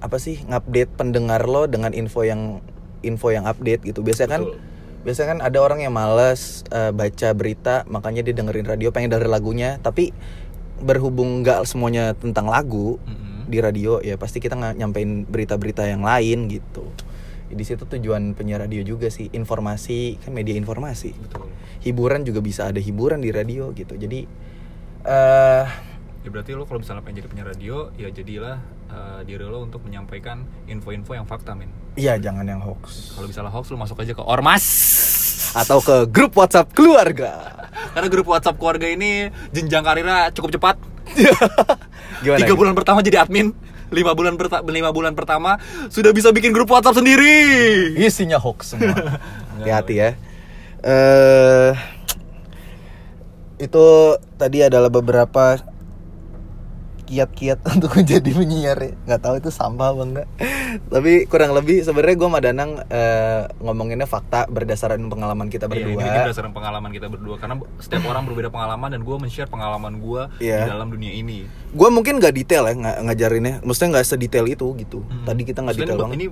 apa sih ngupdate pendengar lo dengan info yang info yang update gitu biasanya kan Betul. biasanya kan ada orang yang males eh, baca berita makanya dia dengerin radio pengen denger lagunya tapi berhubung nggak semuanya tentang lagu Mm-mm. di radio ya pasti kita nggak nyampein berita-berita yang lain gitu di situ tujuan penyiar radio juga sih informasi kan media informasi Betul. hiburan juga bisa ada hiburan di radio gitu jadi eh Ya berarti lo kalau misalnya pengen jadi penyiar radio, ya jadilah eh, diri lo untuk menyampaikan info-info yang fakta men. iya jangan yang hoax Kalau misalnya hoax lo masuk aja ke ormas. atau ke grup WhatsApp keluarga Karena grup WhatsApp keluarga ini jenjang karirnya cukup cepat. [LAUGHS] gimana Tiga bulan pertama jadi admin. Lima bulan perta- lima bulan pertama sudah bisa bikin grup WhatsApp sendiri. isinya hoax semua [LAUGHS] hati-hati ya eh itu tadi adalah beberapa kiat-kiat [LAUGHS] untuk menjadi penyiar ya. nggak tahu itu sampah apa enggak tapi kurang lebih sebenarnya gue sama Danang eh, ngomonginnya fakta berdasarkan pengalaman kita Iya, berdua ini, ini berdasarkan pengalaman kita berdua karena setiap orang berbeda pengalaman dan gue men-share pengalaman gue Iya. di dalam dunia ini. gue mungkin nggak detail ya ng ngajarinnya maksudnya nggak sedetail itu gitu Hmm. tadi kita nggak detail ini, banget Ini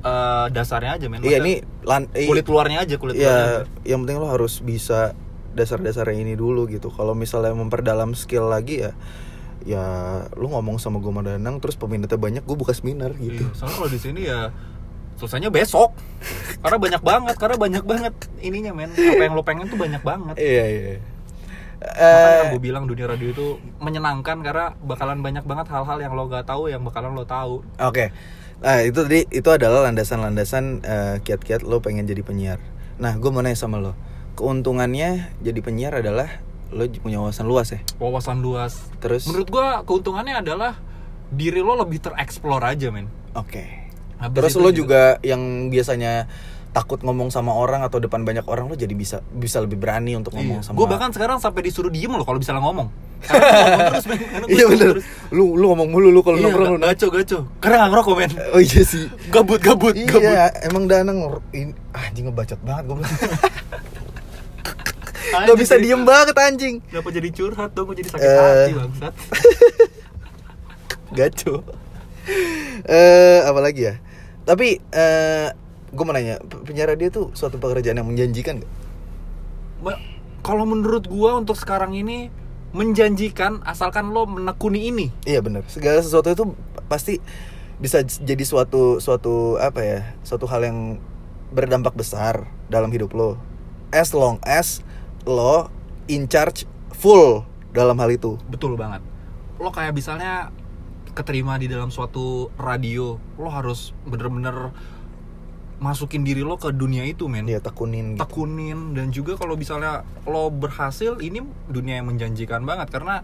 eh, dasarnya aja men. Iya ini lan, kulit luarnya aja kulit luarnya. ya aja. yang penting lo harus bisa dasar-dasarnya ini dulu gitu. Kalau misalnya memperdalam skill lagi ya ya lu ngomong sama gue Danang terus peminatnya banyak gue buka seminar gitu. Iya, soalnya kalau di sini ya selesainya besok. karena banyak banget, karena banyak banget ininya men. Apa yang lo pengen tuh banyak banget. Iya iya. Makanya Eh gue bilang dunia radio itu menyenangkan karena bakalan banyak banget hal-hal yang lo gak tahu yang bakalan lo tahu. Oke. Nah, itu tadi itu adalah landasan-landasan eh, kiat-kiat lo pengen jadi penyiar. Nah, gue mau nanya sama lo. Keuntungannya jadi penyiar adalah lo punya wawasan luas ya. Wawasan luas. Terus Menurut gue keuntungannya adalah diri lo lebih tereksplor aja men. Oke. Habis Terus lo juga yang biasanya takut ngomong sama orang atau depan banyak orang lo jadi bisa bisa lebih berani untuk ngomong sama Gue Iya. bahkan sekarang sampai disuruh diem loh kalau bisa ngomong. [LAUGHS] Gua terus men. Gua Iya ngomong bener terus. Lu lu ngomong mulu lu kalau Iya, nongkrong lu gaco gaco. Karena gak ngerokok men. Oh iya sih Gabut gabut gabut. Iya emang Danang ini anjing ngebacot banget gue [LAUGHS] Gak bisa jadi- diem banget anjing Kenapa jadi curhat dong? Gue jadi sakit Eh. hati bangsat. [LAUGHS] Gaco Eh apalagi ya Tapi eh gue mau nanya pe- Penyiar radio tuh suatu pekerjaan yang menjanjikan gak? Kalau menurut gua untuk sekarang ini menjanjikan asalkan lo menekuni ini. Iya bener Segala sesuatu itu pasti bisa jadi suatu suatu apa ya suatu hal yang berdampak besar dalam hidup lo as long as lo in charge full dalam hal itu Betul banget. Lo kayak misalnya keterima di dalam suatu radio, lo harus bener-bener masukin diri lo ke dunia itu, men. dia tekunin gitu. Tekunin dan juga kalau misalnya lo berhasil, ini dunia yang menjanjikan banget karena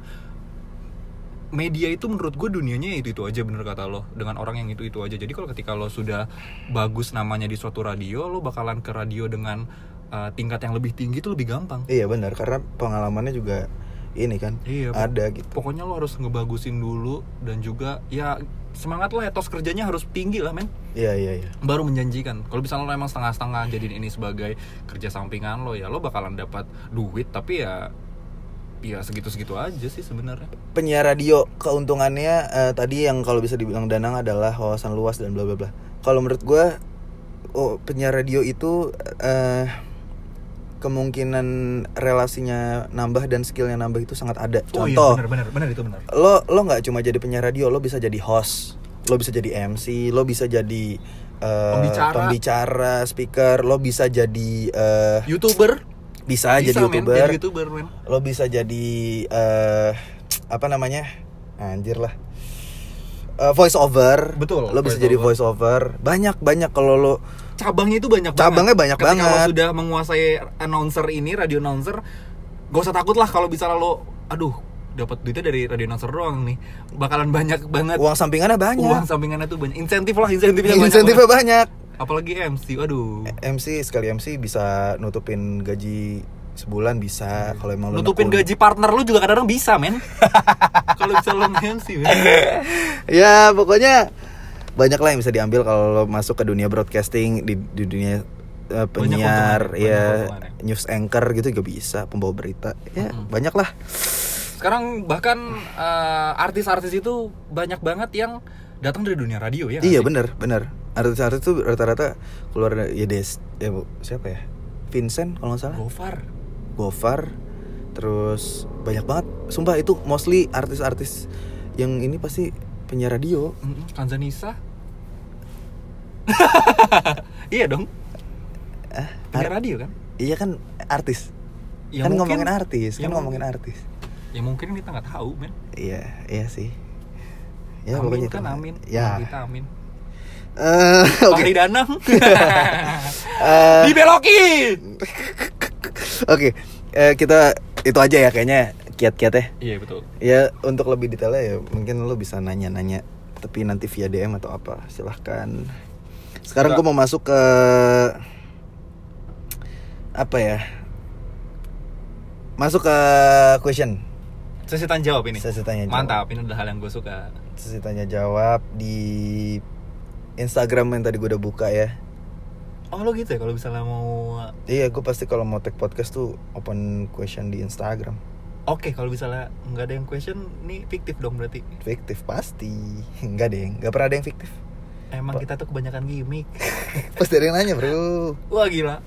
media itu menurut gue dunianya itu itu aja bener kata lo dengan orang yang itu itu aja jadi kalau ketika lo sudah bagus namanya di suatu radio lo bakalan ke radio dengan uh, tingkat yang lebih tinggi itu lebih gampang. Iya benar karena pengalamannya juga ini kan Iya, ada gitu. pokoknya lo harus ngebagusin dulu dan juga ya semangat lah etos kerjanya harus tinggi lah men. Iya iya iya. Baru menjanjikan. Kalau misalnya lo emang setengah-setengah jadiin ini sebagai kerja sampingan lo ya lo bakalan dapat duit tapi ya ya segitu-segitu aja sih sebenarnya. Penyiar radio keuntungannya eh, tadi yang kalau bisa dibilang Danang adalah wawasan luas dan bla bla bla. Kalau menurut gue oh penyiar radio itu eh kemungkinan relasinya nambah dan skillnya nambah itu sangat ada. Oh iya contoh benar benar benar itu benar. lo lo nggak cuma jadi penyiar radio lo bisa jadi host lo bisa jadi MC lo bisa jadi eh, Pembicara. pembicara speaker lo bisa jadi eh, youtuber. bisa, jadi men, youtuber. jadi youtuber men. Lo bisa jadi eh apa namanya? Anjir lah. Eh, voice over. Betul, lo bisa voice jadi over. voice over. Banyak banyak kalau lo cabangnya itu banyak Cabangnya banyak banget. Ketika lo banget. sudah menguasai announcer ini, radio announcer, gak usah takut lah kalau misalnya lo, aduh, dapat duitnya dari radio announcer doang nih, bakalan banyak banget. uang sampingannya banyak Uang sampingannya tuh banyak, insentif lah, insentifnya banyak. insentifnya banget. banyak Apalagi MC, waduh. MC sekali MC bisa nutupin gaji sebulan bisa kalau emang lo Nutupin gaji partner lu juga kadang-kadang bisa, men. [LAUGHS] kalau bisa lo MC, men. [LAUGHS] ya pokoknya banyak lah yang bisa diambil kalau lo masuk ke dunia broadcasting di, di dunia eh, penyiar ya banyak keuntungannya. news anchor gitu juga bisa pembawa berita ya Mm-mm. banyak lah Sekarang bahkan eh, artis-artis itu banyak banget yang datang dari dunia radio ya. iya bener bener artis-artis tuh rata-rata keluar dari ya des ya bu siapa ya Vincent kalau nggak salah Gofar. Gofar terus banyak banget sumpah itu mostly artis-artis yang ini pasti penyiar radio Mm-mm, Kanzanisa. [LAUGHS] iya dong. ah Penyiar ar- radio kan? iya kan artis Ya kan mungkin- ngomongin artis ya kan ngomongin artis Ya mungkin kita nggak tahu, men. iya iya sih ya amin pokoknya kan amin. ya Kita amin. Eh, [LAUGHS] oke Fahri Danang. [LAUGHS] Eh, Dibelokin. oke Eh, kita itu aja ya kayaknya kiat-kiatnya Iya betul. ya untuk lebih detailnya ya mungkin lo bisa nanya-nanya tapi nanti via DM atau apa silahkan sekarang gue mau masuk ke apa ya masuk ke question Sesi tanya jawab ini. Sesi tanya jawab. Mantap, ini adalah hal yang gue suka. sesi tanya jawab di Instagram yang tadi gue udah buka ya Oh lo gitu ya kalau misalnya mau iya gue pasti kalau mau take podcast tuh open question di Instagram Oke, kalau misalnya nggak ada yang question, nih fiktif dong berarti. fiktif pasti enggak deh enggak pernah ada yang fiktif Emang kita tuh kebanyakan gimmick. [LAUGHS] Pasti ada yang nanya bro Wah gila.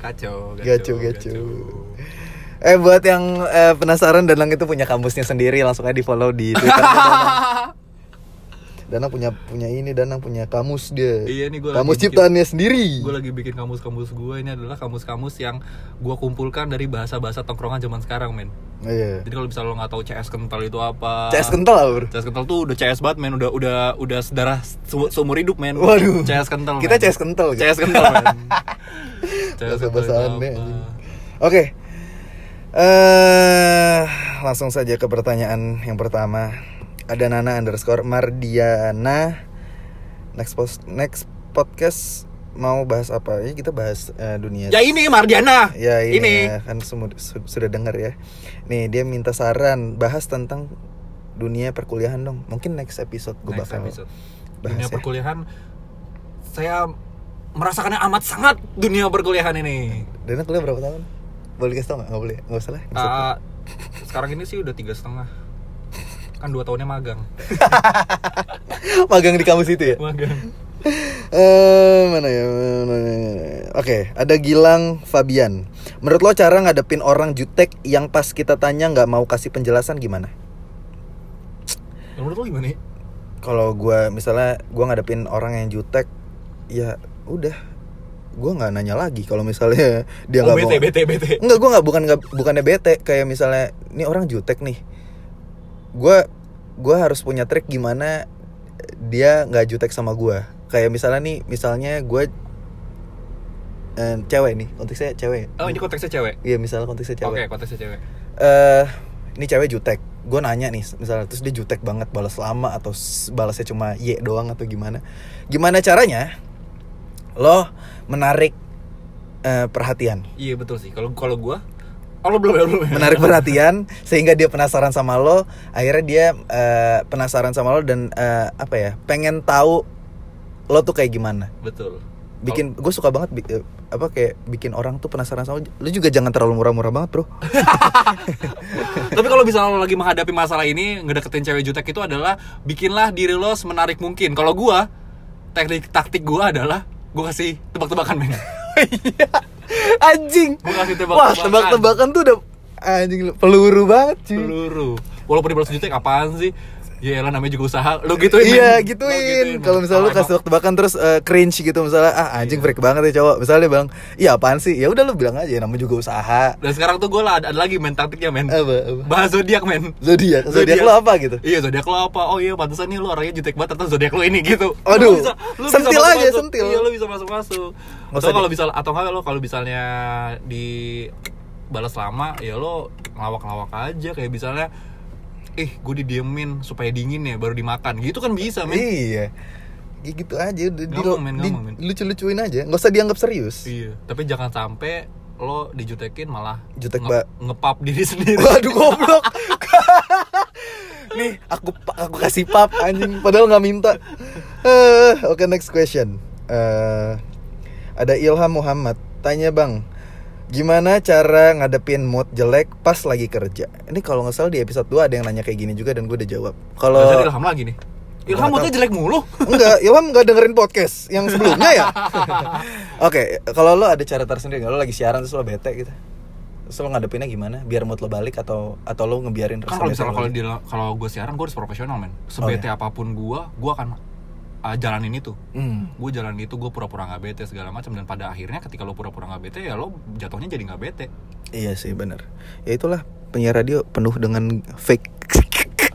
Kacau, Gacu, gacu. Eh buat yang eh, penasaran Danang itu punya kampusnya sendiri langsung aja di follow [LAUGHS] di Twitter Danang. Punya punya ini Danang punya kamus dia. Iya, nih gua kamus lagi bikin- ciptaannya sendiri. Gue lagi bikin kamus-kamus gue ini adalah kamus-kamus yang gue kumpulkan dari bahasa-bahasa tongkrongan zaman sekarang, men. Iya. Jadi kalau misalnya lo nggak tahu CS kental itu apa, CS kental bro. CS kental tuh udah CS banget, men. Udah udah udah sedarah se- seumur hidup, men. Waduh. CS kental. Kita men. CS kental, gitu. CS kental, men. [LAUGHS] CS kental. Oke. Eh langsung saja ke pertanyaan yang pertama. Ada Nana underscore Mardiana. Next post next podcast mau bahas apa? Ini kita bahas eh, dunia. Ya ini Mardiana. Ya ini, Ini. ya, kan semu- su- sudah dengar ya. Nih dia minta saran bahas tentang dunia perkuliahan dong. Mungkin next episode gue Next bakal episode. bahas Dunia ya. perkuliahan saya merasakannya amat sangat dunia perkuliahan ini. Dana kuliah berapa tahun? Boleh kasih tau nggak? Nggak boleh, nggak usah lah. Ah, sekarang ini sih udah tiga setengah kan dua tahunnya magang [LAUGHS] Magang di kampus itu ya? magang Eh mana ya? Mana ya? Oke, ada Gilang Fabian. Menurut lo cara ngadepin orang jutek yang pas kita tanya nggak mau kasih penjelasan gimana? menurut lo gimana nih Kalau gua misalnya gua ngadepin orang yang jutek, ya udah, gua nggak nanya lagi. Kalau misalnya dia oh nggak bete mau, bete bete Enggak, gue nggak bukan nggak bukannya bete kayak misalnya ini orang jutek nih. Gue gua harus punya trik gimana dia nggak jutek sama gua. Kayak misalnya nih, misalnya gue eh, cewek nih, konteksnya cewek. oh ini konteksnya cewek Iya, misalnya konteksnya oke cewek. konteksnya cewek Eh, ini cewek jutek. Gue nanya nih, misalnya terus dia jutek banget balas lama atau balasnya cuma y doang atau gimana? Gimana caranya? Lo menarik eh, perhatian. iya betul sih kalau kalau gua oh lo belum ya belum. Ya? menarik perhatian sehingga dia penasaran sama lo. Akhirnya dia eh, penasaran sama lo dan eh, apa ya pengen tahu lo tuh kayak gimana. Betul. Bikin gue suka banget bi- eh, apa kayak bikin orang tuh penasaran sama lo. Lo juga jangan terlalu murah-murah banget bro. [LAUGHS] Tapi kalau misalnya lo lagi menghadapi masalah ini, ngedeketin cewek jutek itu adalah bikinlah diri lo semenarik mungkin. Kalau gua, teknik taktik gua adalah gua kasih tebak-tebakan men. [LAUGHS] anjing kasih wah tebak-tebakan. tuh udah anjing peluru banget cuy Peluru. Walaupun dibalas jutek apaan sih? Ya elah namanya juga usaha. Lo gituin. iya gituin men. kalau misalnya lu kasih emang- tebak-tebakan terus eh, cringe gitu misalnya ah anjing Iya. freak banget ya cowok misalnya dia bilang iya apaan sih ya udah lu bilang aja namanya juga usaha Dan sekarang tuh gue lah ada, ada lagi men taktiknya men. apa apa Bahas zodiak men. zodiak zodiak lo apa gitu Iya zodiak lo apa? Oh iya pantesan nih lo orangnya jutek banget atau zodiak lo ini gitu. Aduh, bisa- bisa sentil aja, masuk-masuk. sentil. Iya lo bisa masuk masuk. Nggak Atau kalau bisa atau enggak lo kalau misalnya di balas lama ya lo ngelawak-ngelawak aja kayak misalnya eh gue didiemin supaya dingin ya baru dimakan gitu kan bisa men Iya. Ya gitu aja udah di, men, di- men. lucu-lucuin aja, nggak usah dianggap serius. iya tapi jangan sampai lo dijutekin malah Jutek, nge- ngepap diri sendiri Waduh goblok. [LAUGHS] Nih aku aku kasih pap anjing padahal nggak minta. Eh, Oke next question. Eh, ada Ilham Muhammad tanya bang, gimana cara ngadepin mood jelek pas lagi kerja? Ini kalau nggak salah di episode 2 ada yang nanya kayak gini juga dan gue udah jawab. Kalau Ilham lagi nih Ilham moodnya jelek mulu Enggak, Ilham nggak dengerin podcast yang [LAUGHS] sebelumnya ya. Oke, kalau lo ada cara tersendiri nggak? Lo lagi siaran terus lo bete gitu. Terus lo ngadepinnya gimana? Biar mood lo balik atau atau lo ngebiarin kan kalau misalnya kalau kalau gue siaran gue harus profesional men Oh, sebete iya. apa pun gue gue akan uh, jalanin itu Hmm. gue jalan itu gue pura-pura nggak bete segala macam dan pada akhirnya ketika lo pura-pura nggak bete ya lo jatuhnya jadi nggak bete Iya sih benar. Ya itulah penyiar radio penuh dengan fake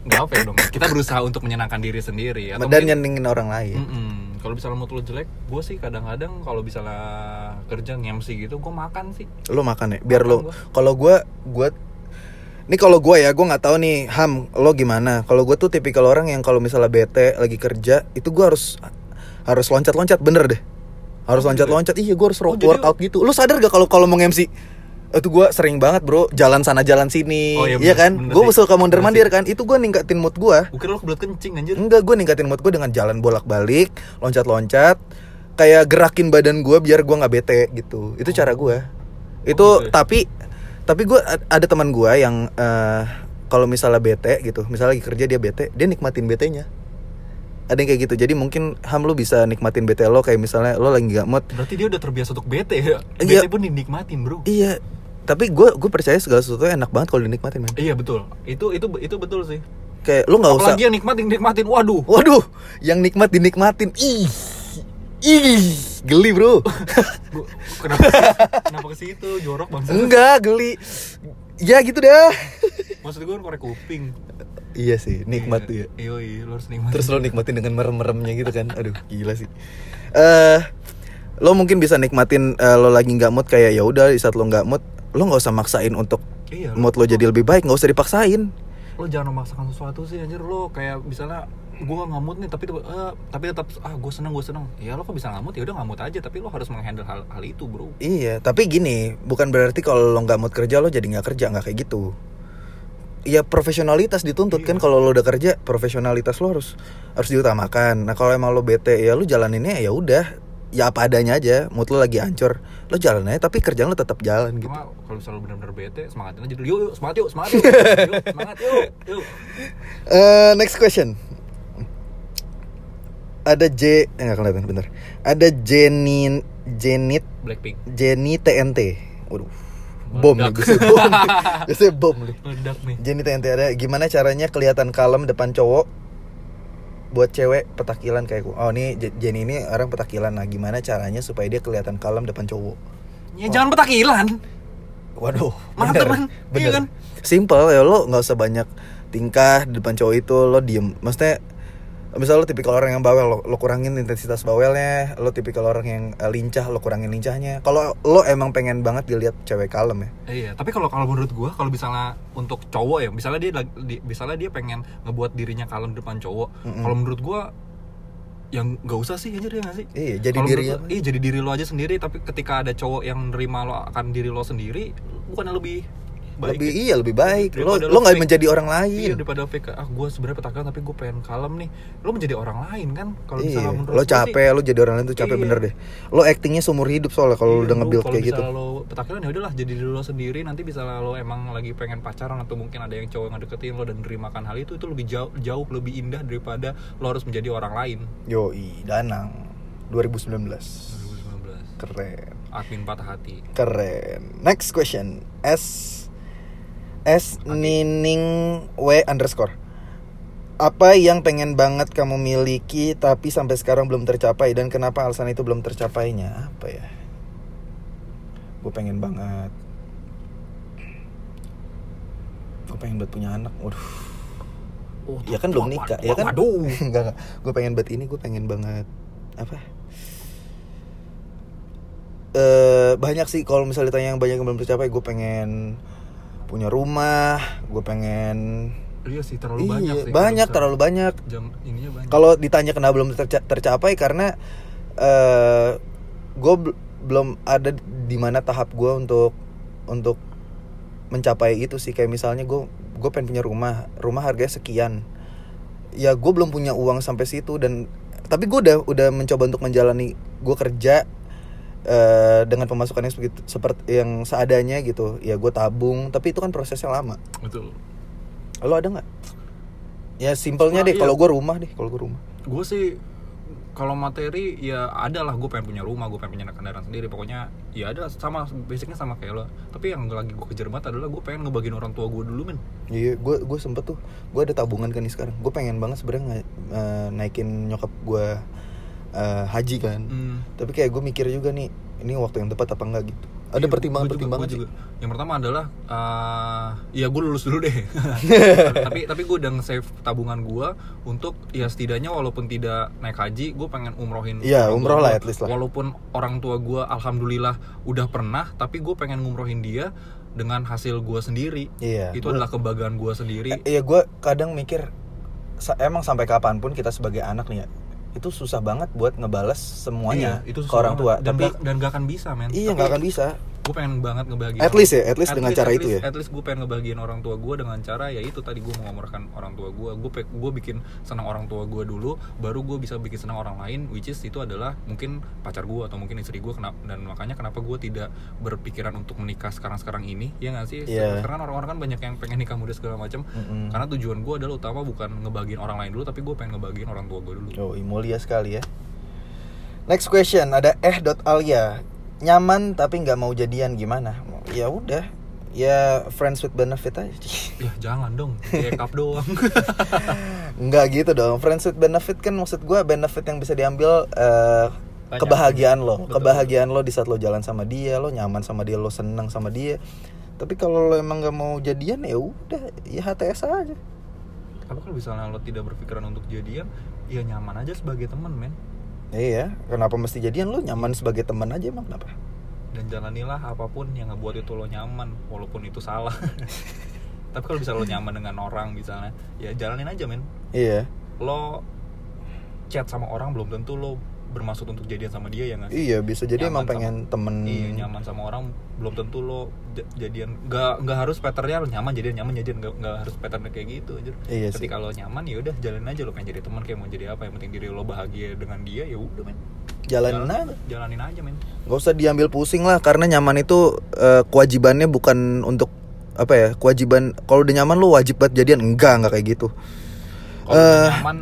nggak apa ya dong kita berusaha untuk menyenangkan diri sendiri atau dan mungkin- nyenengin orang lain. Mm-mm. kalau misalnya mood lo jelek gue sih kadang-kadang kalau misalnya kerja ngemsi gitu gue makan sih Lo makan ya, biar Makan lo. Kalau gua gua ini kalau gua ya, gua nggak tahu nih Ham, lo gimana? Kalau gua tuh tipikal orang yang kalau misalnya bete lagi kerja, itu gua harus harus loncat-loncat bener deh. Harus Oh, gitu ya? loncat-loncat. Iya, gua harus Oh, jadi- workout gitu. Lo sadar gak kalau kalau mau MC? Itu gua sering banget, Bro. Jalan sana jalan sini. Oh, iya iya bener, kan? bener Gua sih. suka mondar-mandir Bener kan. Itu gua ningkatin mood gue kira lo kebelet kencing anjir Enggak, gue ningkatin mood gue dengan jalan bolak-balik, loncat-loncat, kayak gerakin badan gue biar gue nggak bete gitu. Itu cara gue. Itu gitu ya? tapi tapi gue ada teman gue yang eh, kalau misalnya bete gitu, misalnya lagi kerja dia bete, dia nikmatin betenya. ada yang kayak gitu jadi mungkin ham lu bisa nikmatin bete lo kayak misalnya lo lagi gak mood Berarti dia udah terbiasa untuk bete ya. Iya. Bete pun dinikmatin, Bro. iya tapi gue gue percaya segala sesuatu enak banget kalau dinikmatin men Iya, betul. Itu itu itu betul sih. kayak lu nggak usah Apalagi yang nikmatin nikmatin. Waduh. waduh yang nikmat dinikmatin ih ih geli bro. [LAUGHS] Gua- kenapa kenapa ke situ? Jorok bangsa. Enggak geli. Ya gitu dah. Maksud gue kan korek kuping. Iya sih nikmat tuh ya. Iya iya lo harus nikmatin terus lo nikmatin dengan merem-meremnya gitu kan? Aduh gila sih. Eh lo mungkin bisa nikmatin eh, lo lagi nggak mood kayak ya udah di saat lo nggak mood lo nggak usah maksain untuk iya mood lo jadi lebih baik nggak usah dipaksain. Lo jangan memaksakan sesuatu sih anjir. Lo kayak misalnya gue mood nih tapi eh, tapi tetap ah gue seneng gue seneng. Ya lo kok bisa mood ya udah mood aja tapi lo harus menghandle hal hal itu bro. Iya tapi gini bukan berarti kalau lo nggak mood kerja lo jadi nggak kerja nggak kayak gitu. Ya profesionalitas dituntut kan kalau lo udah kerja profesionalitas lo harus harus diutamakan. Nah kalau emang lo bete ya lo jalaninnya ya udah ya apa adanya aja mood lo lagi hancur lo jalan aja tapi kerjaan lo tetap jalan gitu. Kalau misalnya lo benar-benar bete semangatin aja dulu. Yuk, yuk semangat yuk semangat yuk, yuk semangat yuk yuk. [LAUGHS] Eh, next question. Ada J, eh, nggak kelihatan bener. Ada Jenin, Jenit, Blackpink Jenny TNT. Waduh, bom nih, biasanya bom, [LAUGHS] biasanya bom nih. meledak nih Jenny TNT ada. Gimana caranya kelihatan kalem depan cowok? Buat cewek petakilan kayak gue. Oh ini Je- Jenny ini orang petakilan. Nah gimana caranya supaya dia kelihatan kalem depan cowok? ya jangan petakilan Waduh, Mantep, kan? bener. Iya kan? Simple ya lo nggak usah banyak tingkah di depan cowok itu lo diem. Maksudnya, misal lo tipikal orang yang bawel, lo, lo kurangin intensitas bawelnya. Lo tipikal orang yang eh, lincah, lo kurangin lincahnya. Kalau lo emang pengen banget dilihat cewek kalem ya. Iya, tapi kalau kalau menurut gua kalau misalnya untuk cowok ya, misalnya dia di, misalnya dia pengen ngebuat dirinya kalem di depan cowok. Mm-mm. Kalau menurut gua yang nggak usah sih anjir ya nggak sih? Iya, jadi Kalau diri gua, Iya, jadi diri lo aja sendiri tapi ketika ada cowok yang nerima lo akan diri lo sendiri, bukannya lebih baik? lebih iya lebih baik. Lo Daripada lo nggak menjadi orang Iya, lain. daripada fake ah gue sebenarnya petakilan tapi gue pengen kalem nih. Lo menjadi orang lain kan? Kalau Iya, misalnya menurut lo capek, sih, lo jadi orang lain tuh capek Iya. bener deh. Lo actingnya seumur hidup soalnya kalau Iya, udah lu nge-build kalau kayak gitu. misalnya lo petakilan ya udahlah jadi diri lo sendiri nanti bisa lo emang lagi pengen pacaran atau mungkin ada yang cowok yang deketin lo dan nerimakan hal itu itu lebih jauh jauh lebih indah daripada lo harus menjadi orang lain Yoi, Danang 2019. 2019 Keren. admin patah hati Keren. Next question. S S Nining W underscore. Apa yang pengen banget kamu miliki tapi sampai sekarang belum tercapai dan kenapa alasan itu belum tercapainya? Apa ya? Gue pengen banget. Gue pengen buat punya anak. Waduh. oh, Ya kan belum nikah, ya kan? [LAUGHS] Enggak, enggak. Gue pengen buat ini, gue pengen banget apa? Eh banyak sih kalau misalnya ditanya yang banyak yang belum tercapai, gue pengen punya rumah, gue pengen iya sih terlalu Iya, banyak sih banyak terlalu banyak. jam ininya banyak. Kalau ditanya kenapa belum terca- tercapai karena eh gue belum ada di mana tahap gue untuk untuk mencapai itu sih. Kayak misalnya gue gue pengen punya rumah rumah harganya sekian. Ya gue belum punya uang sampai situ dan tapi gue udah udah mencoba untuk menjalani gue kerja eh, dengan pemasukan yang sebegitu seperti yang seadanya gitu. Ya gue tabung. Tapi itu kan prosesnya lama. Betul. Lo ada nggak? Ya simpelnya Wah, deh. Iya. kalau gue rumah deh kalau gue rumah. Gue sih kalau materi ya ada lah. Gue pengen punya rumah gue pengen punya kendaraan sendiri. Pokoknya ya ada. Sama basicnya sama kayak lo. Tapi yang lagi gue kejar banget adalah gue pengen ngebagiin orang tua gue dulu men. Iya, gue gue sempet tuh, gue ada tabungan kan nih sekarang. Gue pengen banget sebenarnya eh, naikin nyokap gue eh, haji kan. Hmm. Tapi kayak gue mikir juga nih, ini waktu yang tepat apa enggak gitu. Ada Iya, pertimbangan juga- pertimbangan sih. juga. Yang pertama adalah, eh ya gue lulus dulu deh. [LAUGHS] tapi tapi gue udah nge-save tabungan gue untuk ya setidaknya walaupun tidak naik haji, gue pengen umrohin. Iya, umroh lah, gua. at least lah. Walaupun orang tua gue alhamdulillah udah pernah, tapi gue pengen ngumrohin dia dengan hasil gue sendiri. Iya. Itu gua- adalah kebanggaan gue sendiri. Eh, Iya, gue kadang mikir emang sampai kapan pun kita sebagai anak nih ya, itu susah banget buat ngebales semuanya Iya, itu ke orang tua. Dan Tapi gak, dan gak akan bisa men. iya Tapi nggak akan bisa. Gue pengen banget ngebahagiain At least ya, at least dengan cara at itu least- ya. at least gue pengen ngebahagiain orang tua gue dengan cara ya itu tadi gue mengomorkan orang tua gue gue gue bikin senang orang tua gue dulu baru gue bisa bikin senang orang lain which is itu adalah mungkin pacar gue atau mungkin istri gue kenapa dan makanya kenapa gue tidak berpikiran untuk menikah sekarang sekarang ini ya nggak sih sekarang kan orang-orang kan banyak yang pengen nikah muda segala macam Mm-mm. karena tujuan gue adalah utama bukan ngebahagiain orang lain dulu tapi gue pengen ngebahagiain orang tua gue dulu Oh, mulia sekali ya. Next question ada eh.alia. Nyaman tapi nggak mau jadian gimana? Ya udah, ya friends with benefit aja. [LAUGHS] ya jangan dong kayak cup [LAUGHS] doang Nggak gitu dong. Friends with benefit kan maksud gua benefit yang bisa diambil Banyak. kebahagiaan lo, Betul. kebahagiaan lo di saat lo jalan sama dia, lo nyaman sama dia, lo senang sama dia. Tapi kalau lo emang nggak mau jadian ya udah, ya HTS aja. tapi kalau misalnya lo tidak berpikiran untuk jadian ya nyaman aja sebagai teman men Iya, kenapa mesti jadian lo nyaman sebagai teman aja emang kenapa? dan jalanilah apa pun yang ngebuat itu lo nyaman walaupun itu salah [LAUGHS] tapi kalau bisa lo nyaman dengan orang misalnya ya jalanin aja men Iya. lo chat sama orang belum tentu lo bermaksud untuk jadian sama dia ya nggak? Iya, bisa jadi Nyaman emang sama- pengen temen Iya nyaman sama orang belum tentu lo jadian nggak nggak harus patternnya lo nyaman jadian nyaman jadian nggak nggak harus patternnya kayak gitu aja. Iya sih. Ketika lo nyaman ya udah jalanin aja lo pengen jadi teman kayak mau jadi apa yang penting diri lo bahagia dengan dia ya udah men. Jalanin Jalanin- aja. Jalanin aja men. Gak usah diambil pusing lah karena nyaman itu eh, kewajibannya bukan untuk apa ya kewajiban kalau udah nyaman lu wajib banget jadian enggak enggak kayak gitu Kalau Eh. nyaman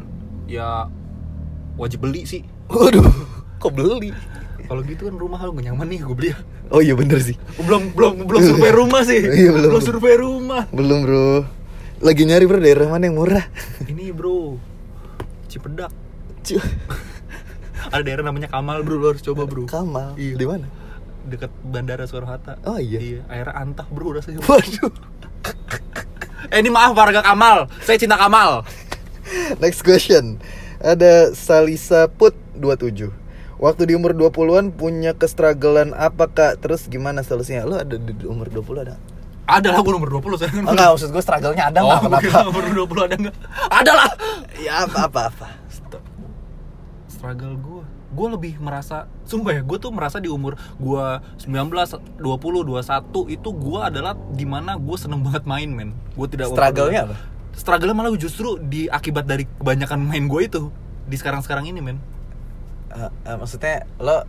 ya wajib beli sih. Waduh kok beli Kalau gitu kan rumah lo gak nyaman nih gue beli. ya. oh iya bener sih Belum belum belum survei rumah sih. Iya, belum. belum survei rumah. belum bro lagi nyari bro daerah mana yang murah Ini bro Cipedak. Cu- Ada daerah namanya Kamal bro lo harus coba bro. Kamal Iya. di mana dekat bandara Soekarno Hatta. Oh, iya? Iya, airnya antah bro rasanya. waduh eh ini maaf warga Kamal, saya cinta Kamal. next question ada Salisa Put 27 Waktu di umur 20-an punya kestragalan apa kak? Terus gimana solusinya? Lo ada di umur 20 ada? Ada lah gue nomor 20 saya kan. Enggak, maksud gue struggle-nya ada Oh, kira Kenapa? nomor 20 ada enggak? Ada lah. Ya apa apa apa. Struggle gue gue lebih merasa sumpah ya gue tuh merasa di umur gue 19 20 21 itu gue adalah di mana gue seneng banget main men gue tidak Struggle-nya apa? struggle malah justru di akibat dari kebanyakan main gue itu di sekarang sekarang ini men Eh, eh, maksudnya lo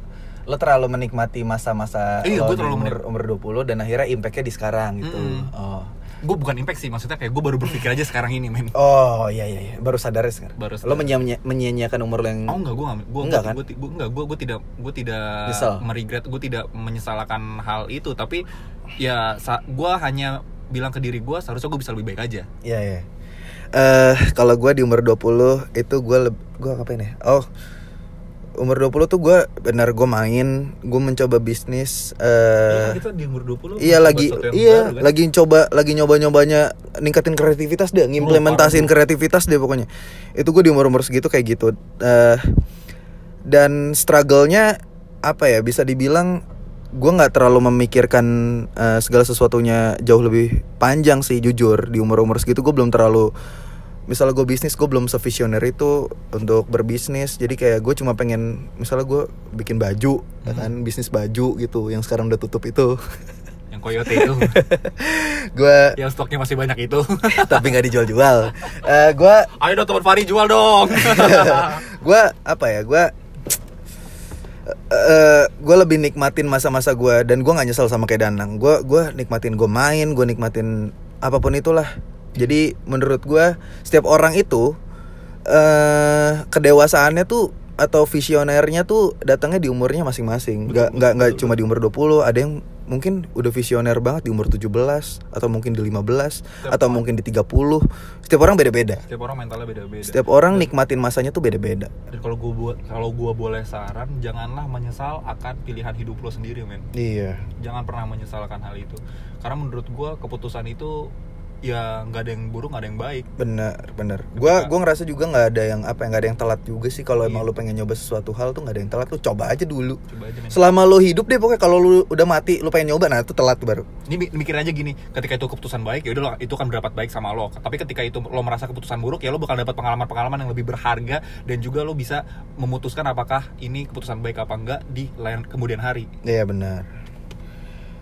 lo terlalu menikmati masa-masa Iya, lo terlalu umur umur 20 dan akhirnya impactnya di sekarang gitu. Mm-mm. Oh. gue bukan impact sih maksudnya kayak gue baru berpikir aja sekarang ini men Oh iya iya iya. baru sadar ya sekarang. Baru Lo sadar. menyia- menyia-nyiakan umur lo yang Oh enggak, gue enggak, gue Enggak, kan? gue, gue, enggak, gue, gue tidak, gue tidak Nyesel? meregret, gue tidak menyesalkan hal itu, tapi ya, sa- gue hanya bilang ke diri gue seharusnya gue bisa lebih baik aja. Iya iya. Eh kalau gue di umur 20 itu gue gue ngapain ya? Oh umur 20 tuh gue benar gue main, gue mencoba bisnis. eh kita di umur 20 Iya lagi iya baru, kan? lagi coba lagi nyoba nyobanya ningkatin kreativitas deh ngimplementasin kreativitas deh pokoknya itu gue di umur umur segitu kayak gitu Eh dan struggle-nya apa ya bisa dibilang gue nggak terlalu memikirkan eh, segala sesuatunya jauh lebih panjang sih jujur di umur umur segitu gue belum terlalu misalnya gue bisnis gue belum sevisioner itu untuk berbisnis. Jadi kayak gue cuma pengen misalnya gue bikin baju ya kan bisnis baju gitu yang sekarang udah tutup itu. Yang coyote itu, [LAUGHS] gue yang stoknya masih banyak itu. [LAUGHS] tapi nggak dijual-jual. Eh gue Ayo dong teman Fari jual dong. [LAUGHS] gue apa ya gue eh gue lebih nikmatin masa-masa gue dan gue nggak nyesel sama kayak Danang. Gue gue nikmatin gue main gue nikmatin apa pun itulah jadi menurut gue setiap orang itu eh kedewasaannya tuh atau visionernya tuh datangnya di umurnya masing-masing. Betul, nggak nggak cuma di umur 20 ada yang mungkin udah visioner banget di umur 17 atau mungkin di 15 atau mungkin di 30 setiap orang beda-beda. Setiap orang mentalnya beda-beda. setiap orang nikmatin masanya tuh beda-beda. Dan kalau gue buat, kalau gue boleh saran, janganlah menyesal akan pilihan hidup lo sendiri, men. iya. Jangan pernah menyesalkan hal itu. Karena menurut gua keputusan itu ya nggak ada yang buruk nggak ada yang baik. Bener bener gua Ketika- gua ngerasa juga nggak ada yang apa nggak ada yang telat juga sih. Kalau emang Iya. lu pengen nyoba sesuatu hal tuh nggak ada yang telat lu coba aja dulu. Coba aja men. Selama lu hidup deh pokoknya kalau lu udah mati lu pengen nyoba nah itu telat baru. Ini mi- mikir aja gini ketika itu keputusan baik ya udah lo itu kan berdapat baik sama lo. Tapi ketika itu lo merasa keputusan buruk ya lo bakal dapat pengalaman-pengalaman yang lebih berharga dan juga lo bisa memutuskan apakah ini keputusan baik apa enggak di lain kemudian hari. Iya benar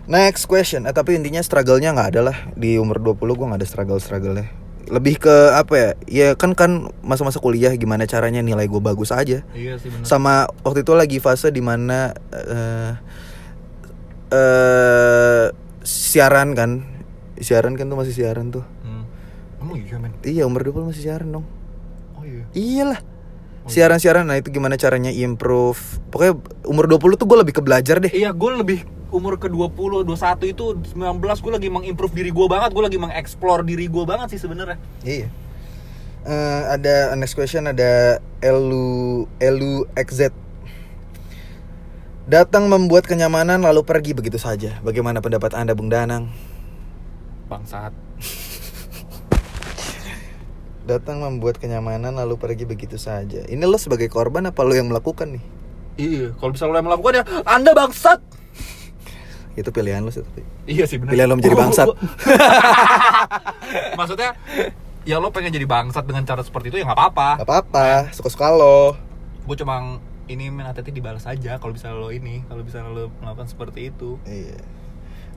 Next question. Eh, tapi intinya struggle-nya nggak ada lah di umur 20 gua nggak ada struggle-struggle-nya. Lebih ke apa ya? Ya kan kan masa-masa kuliah gimana caranya nilai gue bagus aja. Iya sih benar. Sama waktu itu lagi fase di mana eh eh siaran kan. Siaran kan tuh masih siaran tuh. Hmm. Iya men? Iya, umur 20 masih siaran dong. Oh iya. Iyalah. Siaran-siaran nah itu gimana caranya improve. Pokoknya umur 20 tuh gue lebih ke belajar deh. Iya, gue lebih umur ke 20, 21 itu 19 gue lagi mengimprove diri gue banget, gue lagi mengeksplor diri gue banget sih sebenarnya. Iya. Eh, ada next question ada Elu Elu XZ. Datang membuat kenyamanan lalu pergi begitu saja. Bagaimana pendapat Anda Bung Danang? Bangsat. [LAUGHS] Datang membuat kenyamanan lalu pergi begitu saja. Ini lo sebagai korban apa lo yang melakukan nih? Iya, kalau bisa lo yang melakukan ya Anda bangsat. Itu pilihan lo sih tapi. Iya sih benar. Pilihan lo menjadi bangsat. [LAUGHS] Maksudnya ya lo pengen jadi bangsat dengan cara seperti itu ya nggak apa-apa. Gak apa-apa, suka-suka lo. Gue cuma ini men hati dibalas aja kalau bisa lo ini, kalau bisa lo melakukan seperti itu. Iya.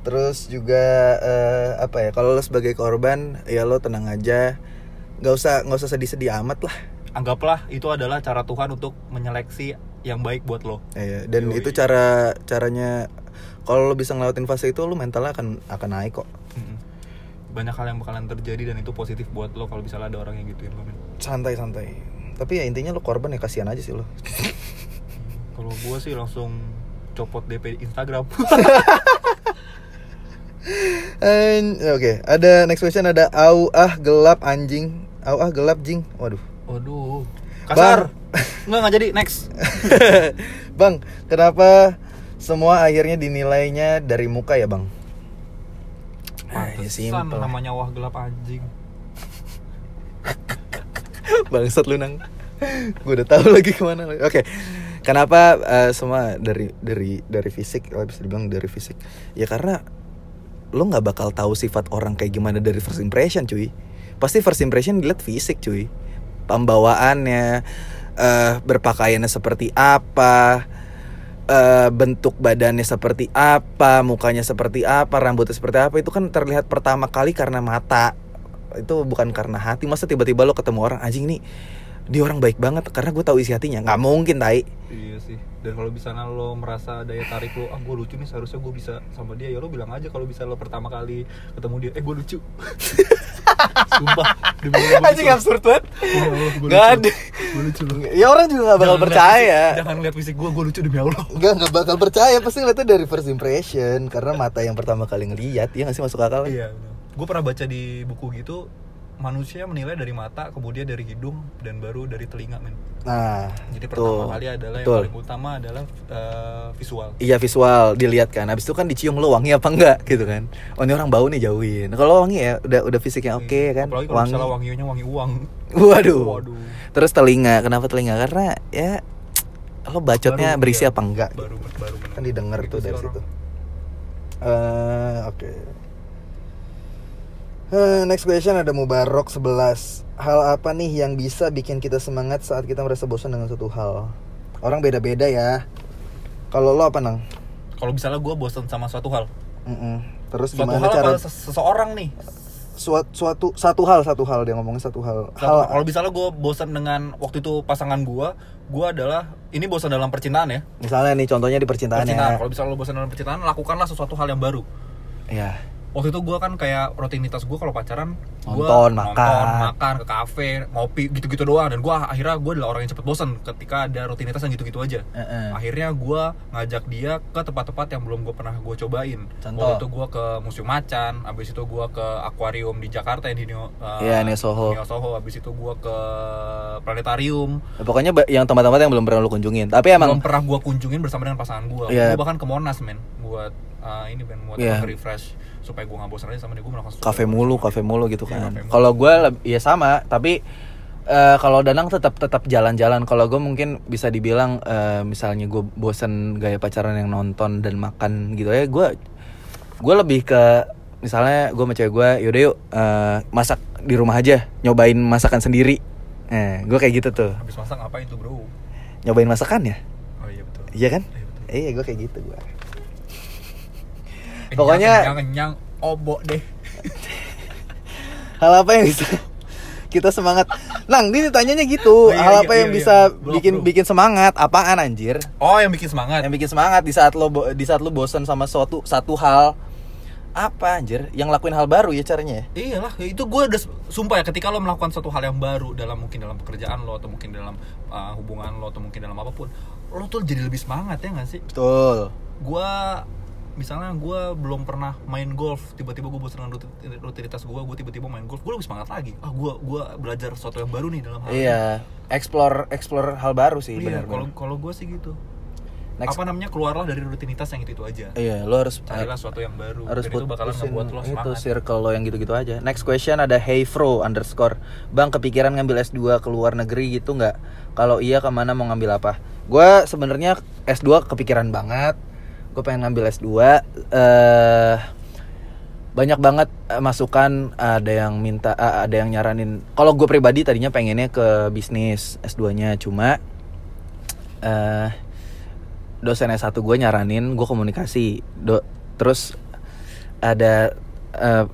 Terus juga eh, apa ya? Kalau lo sebagai korban, ya lo tenang aja. Gak usah nggak usah sedih-sedih amat lah. Anggaplah itu adalah cara Tuhan untuk menyeleksi yang baik buat lo. Iya, dan Yoi. itu cara caranya kalau lo bisa ngelewatin fase itu lo mentalnya akan akan naik kok. Banyak hal yang bakalan terjadi dan itu positif buat lo kalau misalnya ada orang yang gituin lo men. Santai-santai. Tapi ya intinya lo korban ya kasihan aja sih lo. [LAUGHS] Kalau gue sih langsung copot DP Instagram. [LAUGHS] And- Oke, ada next question ada au ah gelap anjing. Au ah gelap jing. Waduh. Waduh. Kasar. Enggak enggak jadi next. [LAUGHS] bang, kenapa semua akhirnya dinilainya dari muka ya, Bang? Ah, ya Pantesan simple. namanya wah gelap anjing. [LAUGHS] Bangsat lu nang. Gue udah tahu lagi ke mana. Oke. Kenapa eh, semua dari dari dari fisik, kalau bisa dibilang dari fisik? Ya karena lo nggak bakal tahu sifat orang kayak gimana dari first impression, cuy. Pasti first impression dilihat fisik, cuy. Pembawaannya, eh berpakaiannya seperti apa, eh, bentuk badannya seperti apa, mukanya seperti apa, rambutnya seperti apa itu kan terlihat pertama kali karena mata. Itu bukan karena hati. Masa tiba-tiba lo ketemu orang anjing nih dia orang baik banget karena gue tahu isi hatinya. nggak mungkin tai. Iya sih. Dan kalau bisa lo merasa daya tarik lo, ah gue lucu nih seharusnya gue bisa sama dia ya lo bilang aja kalau bisa lo pertama kali ketemu dia, eh gue lucu. [LAUGHS] Sumpah. gua lucu. absurd banget. Nggak lucu. ada. Gua lucu. Ya orang juga nggak bakal Jangan percaya. Jangan lihat fisik gue, gue lucu demi Allah. Enggak, nggak bakal percaya Pasti ngeliatnya dari first impression Karena mata yang pertama kali ngeliat Ya nggak sih masuk akal Iya. Gue pernah baca di buku gitu, manusia menilai dari mata, kemudian dari hidung, dan baru dari telinga men. Nah Jadi pertama tuh, kali adalah betul. yang paling utama adalah eh, visual. Iya visual dilihat kan Habis itu kan dicium lo wangi apa enggak gitu kan Oh ini orang bau nih jauhin Kalau wangi ya udah udah fisik yang oke kan Iya. Apalagi kalau Wangi misalnya wanginya wangi uang. [LAUGHS] Waduh. Waduh. Terus telinga Kenapa telinga Karena ya Lo bacotnya Baru- berisi iya, apa enggak Baru baru bener. Kan didengar Gitu tuh sih dari orang. situ Eh, Oke Eh, Next question ada Mubarok 11 Hal apa nih yang bisa bikin kita semangat saat kita merasa bosan dengan suatu hal? Orang beda-beda ya Kalau lo apa nang? Kalau misalnya gue bosan sama suatu hal, Mm-mm. Terus suatu gimana hal cara apa ses- seseorang nih? suatu, suatu satu hal satu hal dia ngomongin satu hal Satu- hal Kalau misalnya gue bosan dengan waktu itu pasangan gue, gue adalah ini bosan dalam percintaan ya. misalnya nih contohnya di percintaan Percintaan. ya Kalau misalnya lo bosan dalam percintaan, lakukanlah sesuatu hal yang baru. ya Waktu itu gue kan kayak rutinitas gue kalau pacaran gua Nonton, makan. makan ke kafe, ngopi gitu-gitu doang. Dan gue akhirnya gue adalah orang yang cepet bosan ketika ada rutinitas yang gitu-gitu aja. Heeh. Akhirnya gue ngajak dia ke tempat-tempat yang belum gue pernah gue cobain. Contoh? Waktu itu gue ke Museum Macan, abis itu gue ke akuarium di Jakarta yang di Neo, uh, Iya, Neo Soho. Neo Soho. Abis itu gue ke planetarium. pokoknya ba- yang tempat-tempat yang belum pernah lo kunjungin tapi emang belum pernah gue kunjungin bersama dengan pasangan gue. Iya. Gue bahkan ke Monas men, buat uh, ini ben buat Iya. refresh supaya gue nggak bosan aja sama dia. Gue melakukan kafe mulu kafe mulu gitu Iya, kan mulu. kalau gue ya sama tapi eh, kalau Danang tetap tetap jalan-jalan kalau gue mungkin bisa dibilang eh, misalnya gue bosen gaya pacaran yang nonton dan makan gitu ya gue gue lebih ke misalnya gue sama cewek gue yaudah yuk eh, masak di rumah aja nyobain masakan sendiri eh gue kayak gitu tuh Habis masak ngapain tuh bro? nyobain masakan ya Oh iya betul. iya kan Iya betul. iya gue kayak gitu gue Pokoknya kenyang obok deh. [LAUGHS] hal apa yang bisa [LAUGHS] kita semangat Nang, ini tanyanya gitu Oh, iya, Hal iya, apa iya, yang iya. bisa Blok, bikin bro. bikin semangat Apaan anjir Oh, yang bikin semangat. Yang bikin semangat di saat lo di saat lo bosan sama suatu satu hal Apa anjir Yang lakuin hal baru ya caranya ya Iyalah, itu gue udah sumpah ya ketika lo melakukan suatu hal yang baru dalam mungkin dalam pekerjaan lo atau mungkin dalam uh, hubungan lo atau mungkin dalam apa pun, lo tuh jadi lebih semangat ya nggak sih? Betul Gua misalnya gue belum pernah main golf tiba-tiba gue bosan dengan rutin- rutinitas gue gue tiba-tiba main golf gue lebih semangat lagi ah gue gua belajar sesuatu yang baru nih dalam hal ini. Iya Explore Explore hal baru sih Iya, kalau kalau gue sih gitu Next apa namanya keluarlah dari rutinitas yang itu itu aja Iya lo harus carilah sesuatu yang baru harus dan itu bakalan ngebuat lo itu semangat circle lo yang gitu-gitu aja. Next question ada heyfro underscore. Bang kepikiran ngambil S2 ke luar negeri gitu nggak? Kalau iya ke mana mau ngambil apa? Gue sebenarnya S2 kepikiran banget. Gue pengen ngambil S2. eh banyak banget eh, masukan ada yang minta eh, ada yang nyaranin kalau gue pribadi tadinya pengennya ke bisnis S2-nya cuma eh dosen S1 gue nyaranin gue komunikasi do, terus ada eh,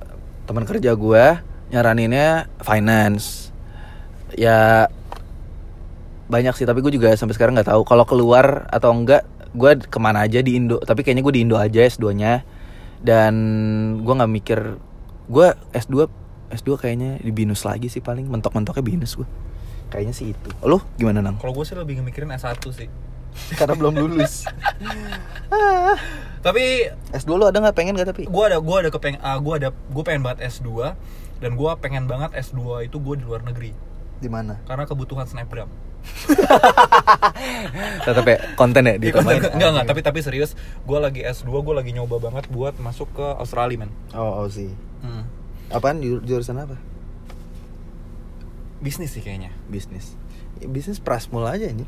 teman kerja gue nyaraninnya finance ya banyak sih tapi gue juga sampai sekarang nggak tahu kalau keluar atau enggak gue ke mana aja di Indo tapi kayaknya gue di Indo aja S2 nya dan gue nggak mikir gue S2 S2 kayaknya di binus lagi sih paling mentok-mentoknya binus gue kayaknya sih itu. Lo gimana nang? Kalau gue sih lebih mikirin S1 sih. [LAUGHS] Karena belum lulus. Tapi S2 lo ada nggak? Pengen gak tapi? Gue ada gue ada kepeng ah, gue ada gue pengen banget S2 dan gue pengen banget S2 itu gue di luar negeri. Di mana? Karena kebutuhan snapgram [LAUGHS] tetap ya konten ya Iya, ditambahin enggak enggak tapi tapi serius gue lagi S2 gue lagi nyoba banget buat masuk ke Australia men. Oh oh sih. Hmm. apaan Jur- jurusan apa? Bisnis sih kayaknya. Bisnis. Ya, bisnis prasmul aja ini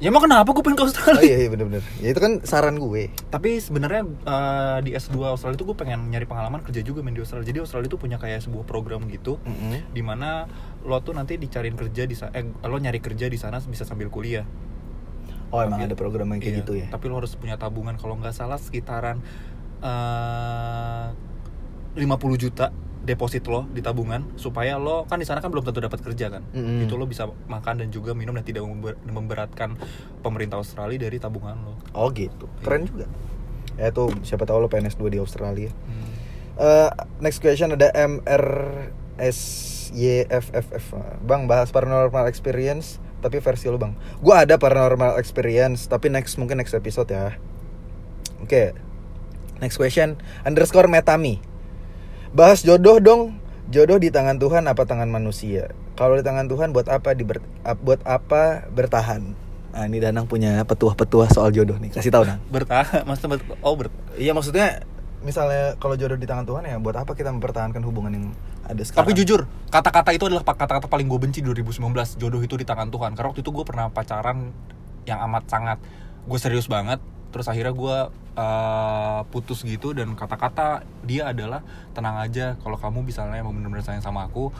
ya mau kenapa gue pengen ke oh Australia iya, iya bener-bener. Ya itu kan saran gue. Tapi sebenarnya eh, di S2 Australia itu gue pengen nyari pengalaman kerja juga main di Australia. Jadi Australia itu punya kayak sebuah program gitu Mm-mm. di mana lo tuh nanti dicariin kerja di sana eh lo nyari kerja di sana bisa sambil kuliah. Oh emang Tapi- ada program yang kayak iya, gitu ya? tapi lo harus punya tabungan. Kalau nggak salah sekitaran eh 50 juta deposit lo di tabungan supaya lo kan di sana kan belum tentu dapat kerja kan? Mm-mm. itu lo bisa makan dan juga minum dan tidak member- memberatkan pemerintah Australia dari tabungan lo. Oh gitu. Keren juga. Ya tuh siapa tahu lo PNS 2 di Australia. Hmm. Eh, next question ada MRSYFFF Bang bahas paranormal experience Tapi versi lo bang. Gua ada paranormal experience Tapi next mungkin next episode ya. Oke. Next question Underscore Metami. Bahas jodoh dong. Jodoh di tangan Tuhan apa tangan manusia? Kalau di tangan Tuhan buat apa diber, buat apa bertahan? Nah ini Danang punya petuah-petuah soal jodoh nih. Kasih tahu Nang bertahan? Maksudnya ber- oh ber Iya maksudnya misalnya kalau jodoh di tangan Tuhan ya buat apa kita mempertahankan hubungan yang ada sekarang? tapi jujur kata-kata itu adalah kata-kata paling gue benci 2019 jodoh itu di tangan Tuhan. Karena waktu itu gue pernah pacaran yang amat sangat gue serius banget. Terus akhirnya gue eh, putus gitu dan kata-kata dia adalah tenang aja kalau kamu misalnya mau benar-benar sayang sama aku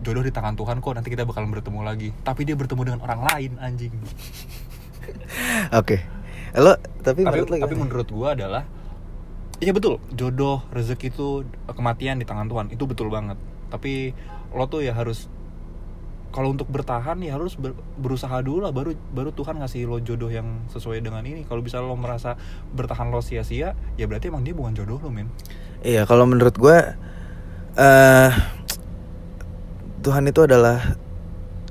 jodoh di tangan Tuhan kok nanti kita bakalan bertemu lagi. Tapi dia bertemu dengan orang lain anjing. [LAUGHS] Oke. Lo tapi, tapi, menurut lo tapi menurut gue adalah iya betul jodoh rezeki itu kematian di tangan Tuhan itu betul banget tapi lo tuh ya harus kalau untuk bertahan ya harus ber- berusaha dulu lah baru baru Tuhan ngasih lo jodoh yang sesuai dengan ini. Kalau bisa lo merasa bertahan lo sia-sia ya berarti emang dia bukan jodoh lo men. Iya, kalau menurut gua eh Tuhan itu adalah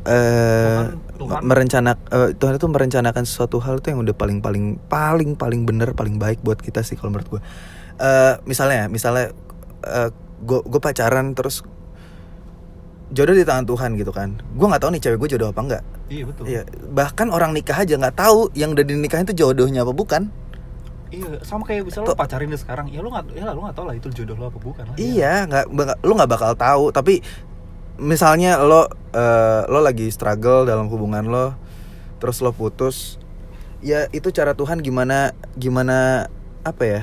eh Tuhan- Tuhan- merencanakan Tuhan itu merencanakan sesuatu hal itu yang udah paling paling paling paling bener paling baik buat kita sih kalau menurut gua. Eh misalnya misalnya eh gue gue pacaran terus jodoh di tangan Tuhan gitu kan. Gua nggak tahu nih cewek gue jodoh apa enggak. iya betul Iya, bahkan orang nikah aja nggak tahu yang udah dinikahin itu jodohnya apa bukan. iya sama kayak bisa lo pacarin dia sekarang ya lo nggak ya lo nggak tahu lah itu jodoh lo apa bukan lah Iya, nggak baka- lu nggak bakal tahu. Tapi misalnya lo eh, lo lagi struggle dalam hubungan lo, terus lo putus, ya itu cara Tuhan gimana gimana apa ya?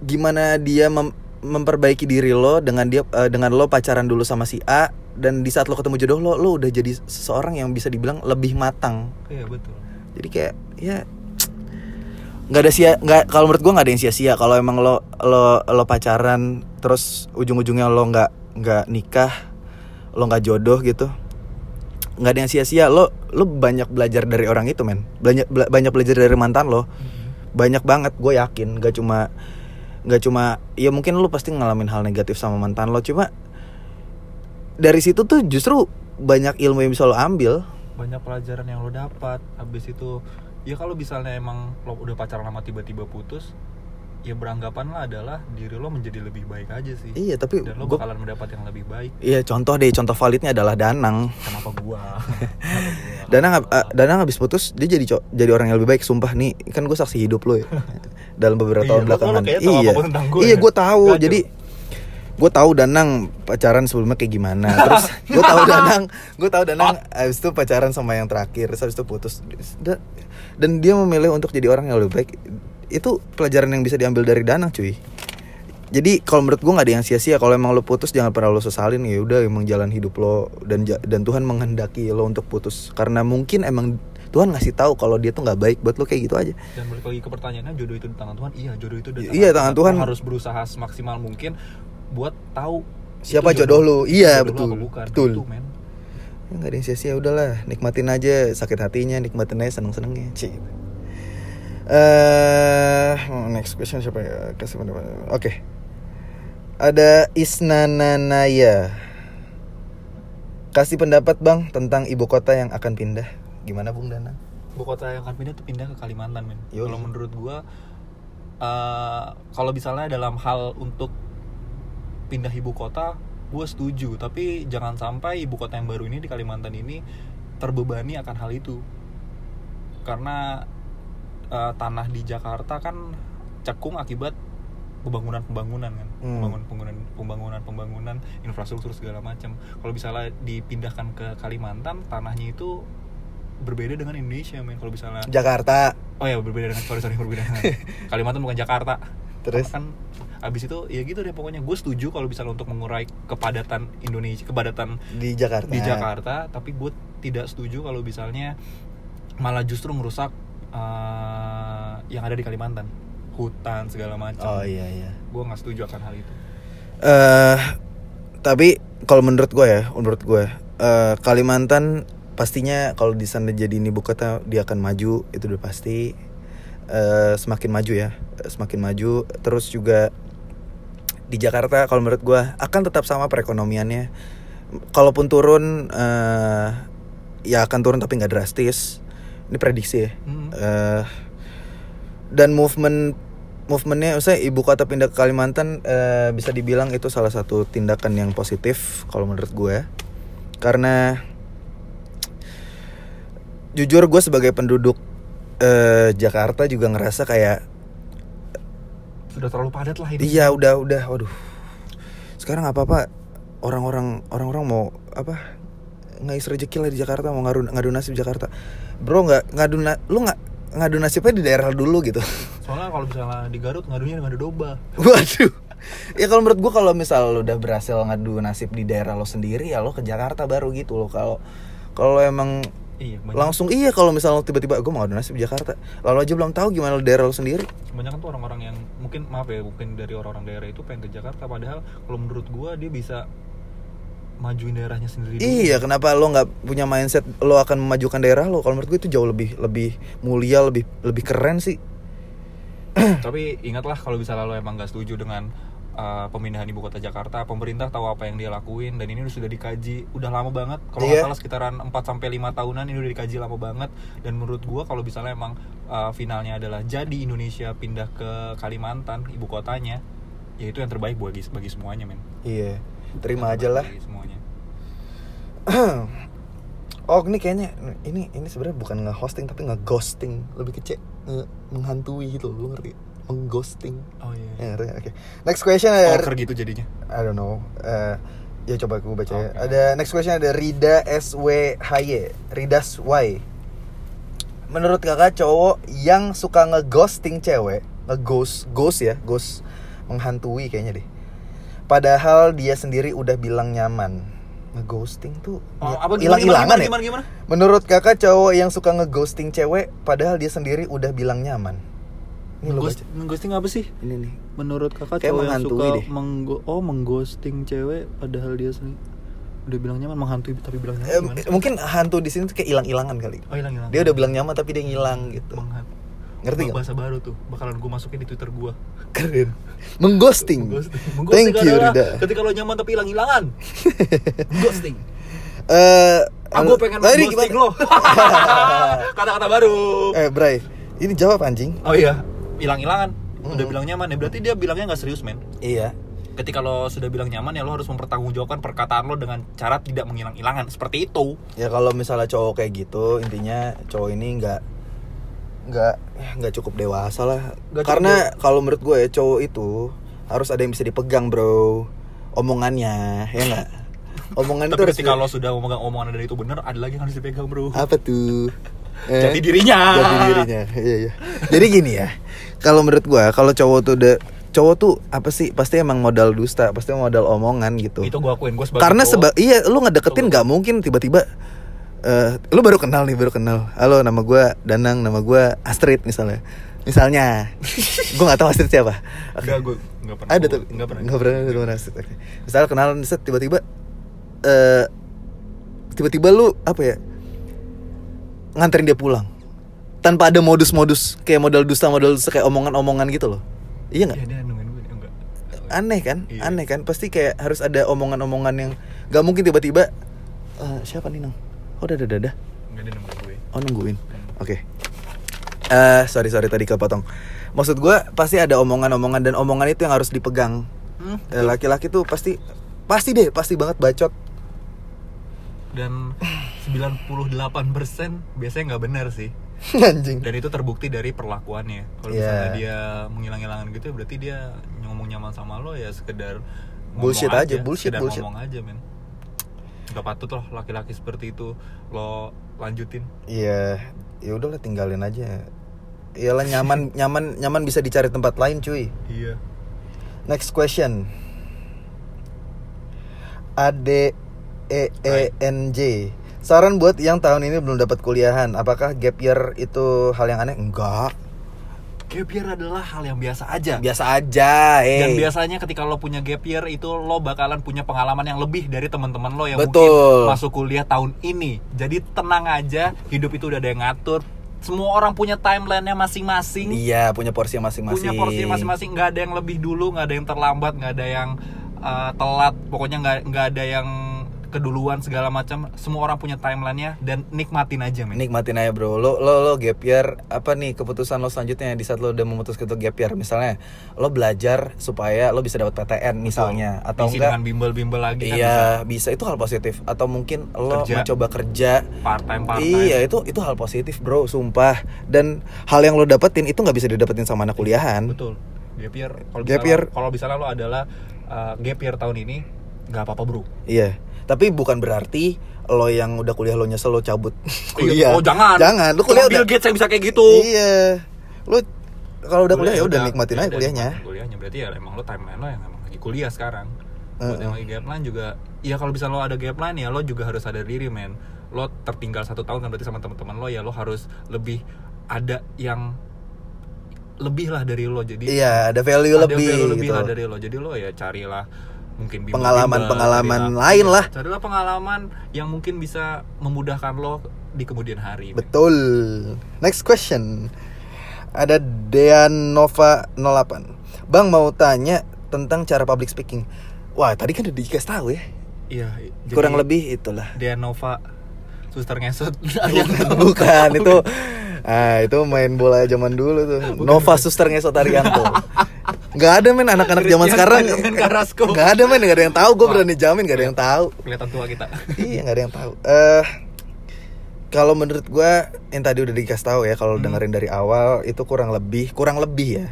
Gimana dia mem- memperbaiki diri lo dengan dia eh, dengan lo pacaran dulu sama si A dan di saat lo ketemu jodoh lo, lo udah jadi seseorang yang bisa dibilang lebih matang. iya betul. Jadi kayak ya nggak ada sia nggak kalau menurut gue nggak ada yang sia-sia. Kalau emang lo lo lo pacaran terus ujung-ujungnya lo nggak nggak nikah lo nggak jodoh gitu nggak ada yang sia-sia. Lo lo banyak belajar dari orang itu men. Banyak bela- banyak belajar dari mantan lo. Banyak banget gue yakin. Nggak cuma nggak cuma ya mungkin lo pasti ngalamin hal negatif sama mantan lo cuma dari situ tuh justru banyak ilmu yang bisa lo ambil. Banyak pelajaran yang lo dapat habis itu ya kalau misalnya emang lo udah pacaran lama tiba-tiba putus ya beranggapanlah adalah diri lo menjadi lebih baik aja sih. Iya tapi dan lo gue bakalan mendapat yang lebih baik. Iya contoh deh contoh validnya adalah Danang. Kenapa gua? [LAUGHS] Kenapa gua? Danang uh, Danang habis putus dia jadi co- jadi orang yang lebih baik sumpah. Nih kan gue saksi hidup lo ya. [LAUGHS] Dalam beberapa Iya, tahun lo- lo belakangan. iya. gue iya ya. gue tahu. Gacor. jadi gue tahu Danang pacaran sebelumnya kayak gimana. [LAUGHS] Terus gue tahu Danang gue tahu Danang habis itu pacaran sama yang terakhir terus habis itu putus. Da- dan dia memilih untuk jadi orang yang lebih baik itu pelajaran yang bisa diambil dari Danang cuy jadi kalau menurut gue nggak ada yang sia-sia kalau emang lo putus jangan pernah lo sesalin ya udah emang jalan hidup lo dan dan Tuhan menghendaki lo untuk putus karena mungkin emang Tuhan ngasih tahu kalau dia tuh nggak baik buat lo kayak gitu aja dan balik lagi ke pertanyaannya jodoh itu di tangan Tuhan iya jodoh itu di Iya, tangan Tuhan. Lo harus berusaha semaksimal mungkin buat tahu Siapa itu jodoh lo. Iya, jodoh lo betul. apa bukan. Betul. Itu, men. Ya, nggak ada yang sia-sia udahlah nikmatin aja sakit hatinya nikmatin aja seneng senengnya Cih. Eh, next question siapa ya? Kasih pendapat. Oke. Ada Isnananaya. Kasih pendapat bang tentang ibu kota yang akan pindah. Gimana bung Dana? Ibu kota yang akan pindah tuh pindah ke Kalimantan men. Kalau menurut gua eh, kalau misalnya dalam hal untuk pindah ibu kota, gue setuju. Tapi jangan sampai ibu kota yang baru ini di Kalimantan ini terbebani akan hal itu. Karena eh, tanah di Jakarta kan cekung akibat pembangunan-pembangunan kan, Hmm. pembangunan pembangunan pembangunan infrastruktur segala macam. Kalau misalnya dipindahkan ke Kalimantan, tanahnya itu berbeda dengan Indonesia men kalau misalnya Jakarta oh ya berbeda dengan sorry sorry berbeda dengan [LAUGHS] Kalimantan bukan Jakarta Terus? kan abis itu ya gitu deh pokoknya gue setuju kalau misalnya untuk mengurai kepadatan Indonesia kepadatan di Jakarta di Jakarta tapi gue tidak setuju kalau misalnya malah justru merusak eh, yang ada di Kalimantan hutan segala macam oh iya iya gue nggak setuju akan hal itu eh tapi kalau menurut gue ya, menurut gue eh, Kalimantan pastinya kalau di sana jadi ibu kota dia akan maju itu udah pasti Eh, semakin maju ya, semakin maju. Terus juga di Jakarta kalau menurut gue akan tetap sama perekonomiannya. Kalaupun turun, eh, ya akan turun tapi nggak drastis. Ini prediksi ya. Hmm. Eh, dan movement movementnya saya ibu kota pindah ke Kalimantan eh, bisa dibilang itu salah satu tindakan yang positif kalau menurut gue. Karena jujur gue sebagai penduduk eh, Jakarta juga ngerasa kayak sudah terlalu padat lah ini iya udah udah waduh. Sekarang apa apa orang-orang orang-orang mau apa ngais rezeki lah di Jakarta mau ngadu ngadu nasib Jakarta bro nggak ngadu na- lu nggak ngadu nasibnya di daerah dulu gitu. Soalnya kalau misalnya di Garut ngadunya dengan domba Waduh. Ya kalau menurut gua kalau misal lo udah berhasil ngadu nasib di daerah lo sendiri ya lo ke Jakarta baru gitu lo kalau kalau emang iya banyak. langsung iya kalau misal lo tiba-tiba gue mau ngadu nasib di Jakarta. Lalu aja belum tahu gimana lo daerah lo sendiri. Kebanyakan tuh orang-orang yang mungkin maaf ya mungkin dari orang-orang daerah itu pengen ke Jakarta. Padahal kalau menurut gua dia bisa majuin daerahnya sendiri dulu. iya kenapa lo nggak punya mindset lo akan memajukan daerah lo? Kalau menurut gue itu jauh lebih lebih mulia lebih lebih keren sih. [CLEARS THROAT] Tapi ingatlah kalau misalnya lo emang gak setuju dengan uh, pemindahan ibu kota Jakarta pemerintah tahu apa yang dia lakuin dan ini sudah dikaji. Udah lama banget. Kalau Iya. salah sekitaran 4 sampai lima tahunan ini udah dikaji lama banget. Dan menurut gua kalau misalnya emang uh, finalnya adalah jadi Indonesia pindah ke Kalimantan ibu kotanya ya itu yang terbaik bagi bagi semuanya men. Iya terima aja lah semuanya [CLEARS THROAT] oh ini kayaknya ini ini sebenarnya bukan nge-hosting tapi nge-ghosting lebih kece nge- menghantui gitu lo ngerti mengghosting oh iya ya ngerti oke next question ada Stalker gitu jadinya I don't know. Eh, ya coba aku baca ya. Oke. Ada next question ada Rida SWHY. Ridas Y. Menurut kakak cowok yang suka ngeghosting cewek, ngeghost, ghost ya, ghost menghantui kayaknya deh. Padahal dia sendiri udah bilang nyaman. Ngeghosting tuh Oh, ya- hilang-hilangan ya. gimana, gimana? Menurut kakak cowok yang suka ngeghosting cewek padahal dia sendiri udah bilang nyaman. Ini lo Ghost, baca. ghosting apa sih? Ini nih. Menurut kakak Kayak cowok yang suka deh. menggo oh mengghosting cewek padahal dia sendiri udah bilang nyaman menghantui tapi bilang nyaman Eh, mungkin hantu di sini tuh kayak hilang-hilangan kali. Oh hilang hilang. Dia udah bilang nyaman tapi dia ngilang gitu. Menghat- Ngerti nggak? Bahasa baru tuh bakalan gue masukin di Twitter gue. Keren. Mengghosting. Mengghosting. Thank you Rida. Ketika lo nyaman tapi hilang hilangan. [LAUGHS] Ghosting. Eh, Ah, gue pengen tadi ghosting lo. [LAUGHS] [LAUGHS] Kata-kata baru. eh, Bray, ini jawab anjing. Oh iya, hilang-hilangan. Udah Mm-mm. bilang nyaman ya, berarti dia bilangnya nggak serius, men. Iya. Ketika lo sudah bilang nyaman ya lo harus mempertanggungjawabkan perkataan lo dengan cara tidak menghilang-hilangan seperti itu. Ya kalau misalnya cowok kayak gitu, intinya cowok ini nggak nggak ya, nggak cukup dewasa lah. Cukup Karena kalau menurut gue ya cowok itu harus ada yang bisa dipegang, bro. Omongannya, ya nggak? [LAUGHS] Omongan itu Tapi harus ketika lo sudah memegang omongan dan itu benar, ada lagi yang harus dipegang, bro. apa tuh? [LAUGHS] Eh? Jadi dirinya. Jadi dirinya. Iya, iya. Jadi gini ya. Kalau menurut gua, kalau cowok tuh udah cowok tuh apa sih pasti emang modal dusta pasti modal omongan gitu Itu gue akuin, gue sebagai karena cowok, seba iya lu ngedeketin nggak mungkin tiba-tiba eh lu baru kenal nih baru kenal halo nama gua Danang nama gua Astrid misalnya misalnya [LAUGHS] gua nggak tahu Astrid siapa Oke. Enggak, gue enggak pernah. ada tuh Enggak pernah. nggak pernah ada teman Astrid Oke. misalnya kenalan set tiba-tiba eh tiba-tiba lu apa ya nganterin dia pulang tanpa ada modus-modus kayak modal dusta modal dusta kayak omongan-omongan gitu loh iya nggak gue enggak. aneh kan Iya. aneh kan pasti kayak harus ada omongan-omongan yang nggak mungkin tiba-tiba "Eh, siapa nih nang oh dadah dadah Enggak dia nungguin gue. oh nungguin oke eh sorry sorry tadi kepotong maksud gue pasti ada omongan-omongan dan omongan itu yang harus dipegang Hmm? Eh, laki-laki tuh pasti pasti deh pasti banget bacot Dan 98% biasanya nggak benar sih. [LAUGHS] anjing Dan itu terbukti dari perlakuannya. Kalau Iya. misalnya dia menghilang-hilangan gitu, ya berarti dia ngomong nyaman sama lo ya sekedar Bullshit aja, bullshit, sekedar bullshit. ngomong aja, men. Gak patut loh laki-laki seperti itu lo lanjutin. iya ya udahlah tinggalin aja Iyalah nyaman [LAUGHS] nyaman nyaman bisa dicari tempat lain cuy Iya. Next question. A D E E N J. Saran buat yang tahun ini belum dapat kuliahan, apakah gap year itu hal yang aneh? Enggak. Gap year adalah hal yang biasa aja. Biasa aja, eh. Dan biasanya ketika lo punya gap year itu lo bakalan punya pengalaman yang lebih dari teman-teman lo yang Betul. mungkin masuk kuliah tahun ini. Jadi tenang aja, hidup itu udah ada yang ngatur. Semua orang punya timelinenya masing-masing. Iya, punya porsi masing-masing. Punya porsi masing-masing. Nggak ada yang lebih dulu, nggak ada yang terlambat, nggak ada yang uh, telat. Pokoknya nggak nggak ada yang keduluan segala macam. Semua orang punya timelinenya dan nikmatin aja, men. Nikmatin aja bro Lo, lo, lo gap year Apa nih keputusan lo selanjutnya Di saat lo udah memutuskan untuk gap year Misalnya Lo belajar supaya lo bisa dapat PTN misalnya Atau Isi enggak dengan bimbel-bimbel lagi kan Iya bisa. Itu hal positif Atau mungkin lo Kerja. mencoba kerja part time part time. Iya itu itu hal positif bro, sumpah. Dan hal yang lo dapetin itu nggak bisa didapetin sama anak kuliahan. Betul. Gap year. Kalau year. Kalau misalnya lo adalah uh, gap year tahun ini, nggak apa-apa bro. Iya. Tapi bukan berarti lo yang udah kuliah lo nyesel lo cabut [LAUGHS] kuliah. Oh jangan. Jangan. Lo kuliah Cuma Bill udah. Gates yang bisa kayak gitu. Iya. Lo kalau udah kuliah ya udah nikmatin aja udah kuliahnya. nikmatin Kuliahnya berarti ya emang lo timeline lo yang emang lagi kuliah sekarang. Buat Heeh. yang lagi gap line juga, ya kalau bisa lo ada gap line ya lo juga harus sadar diri men. Lo tertinggal satu tahun kan berarti sama teman-teman lo ya lo harus lebih ada yang lebih lah dari lo jadi Iya, ada value ada lebih, value lebih gitu. lah dari lo jadi lo ya carilah mungkin Pengalaman-pengalaman lain carilah- lah. carilah pengalaman yang mungkin bisa memudahkan lo di kemudian hari Betul. Next question. Ada Deanova 08. Bang mau tanya tentang cara public speaking. Wah, tadi kan udah dikasih tahu ya. iya Kurang lebih itulah. Deanova suster ngesot [LAUGHS] Bukan itu Ah, itu main bola zaman dulu tuh. Nova Suster Ngesot Arianto. Gak ada men anak-anak zaman sekarang. Benjamin Carrasco. Gak ada men, gak ada yang tahu. Gue berani jamin gak ada yang tahu. kelihatan tua kita iya, gak ada yang tahu. Eh kalau menurut gue yang tadi udah dikasih tahu ya, kalau Hmm. dengerin dari awal itu kurang lebih, kurang lebih ya.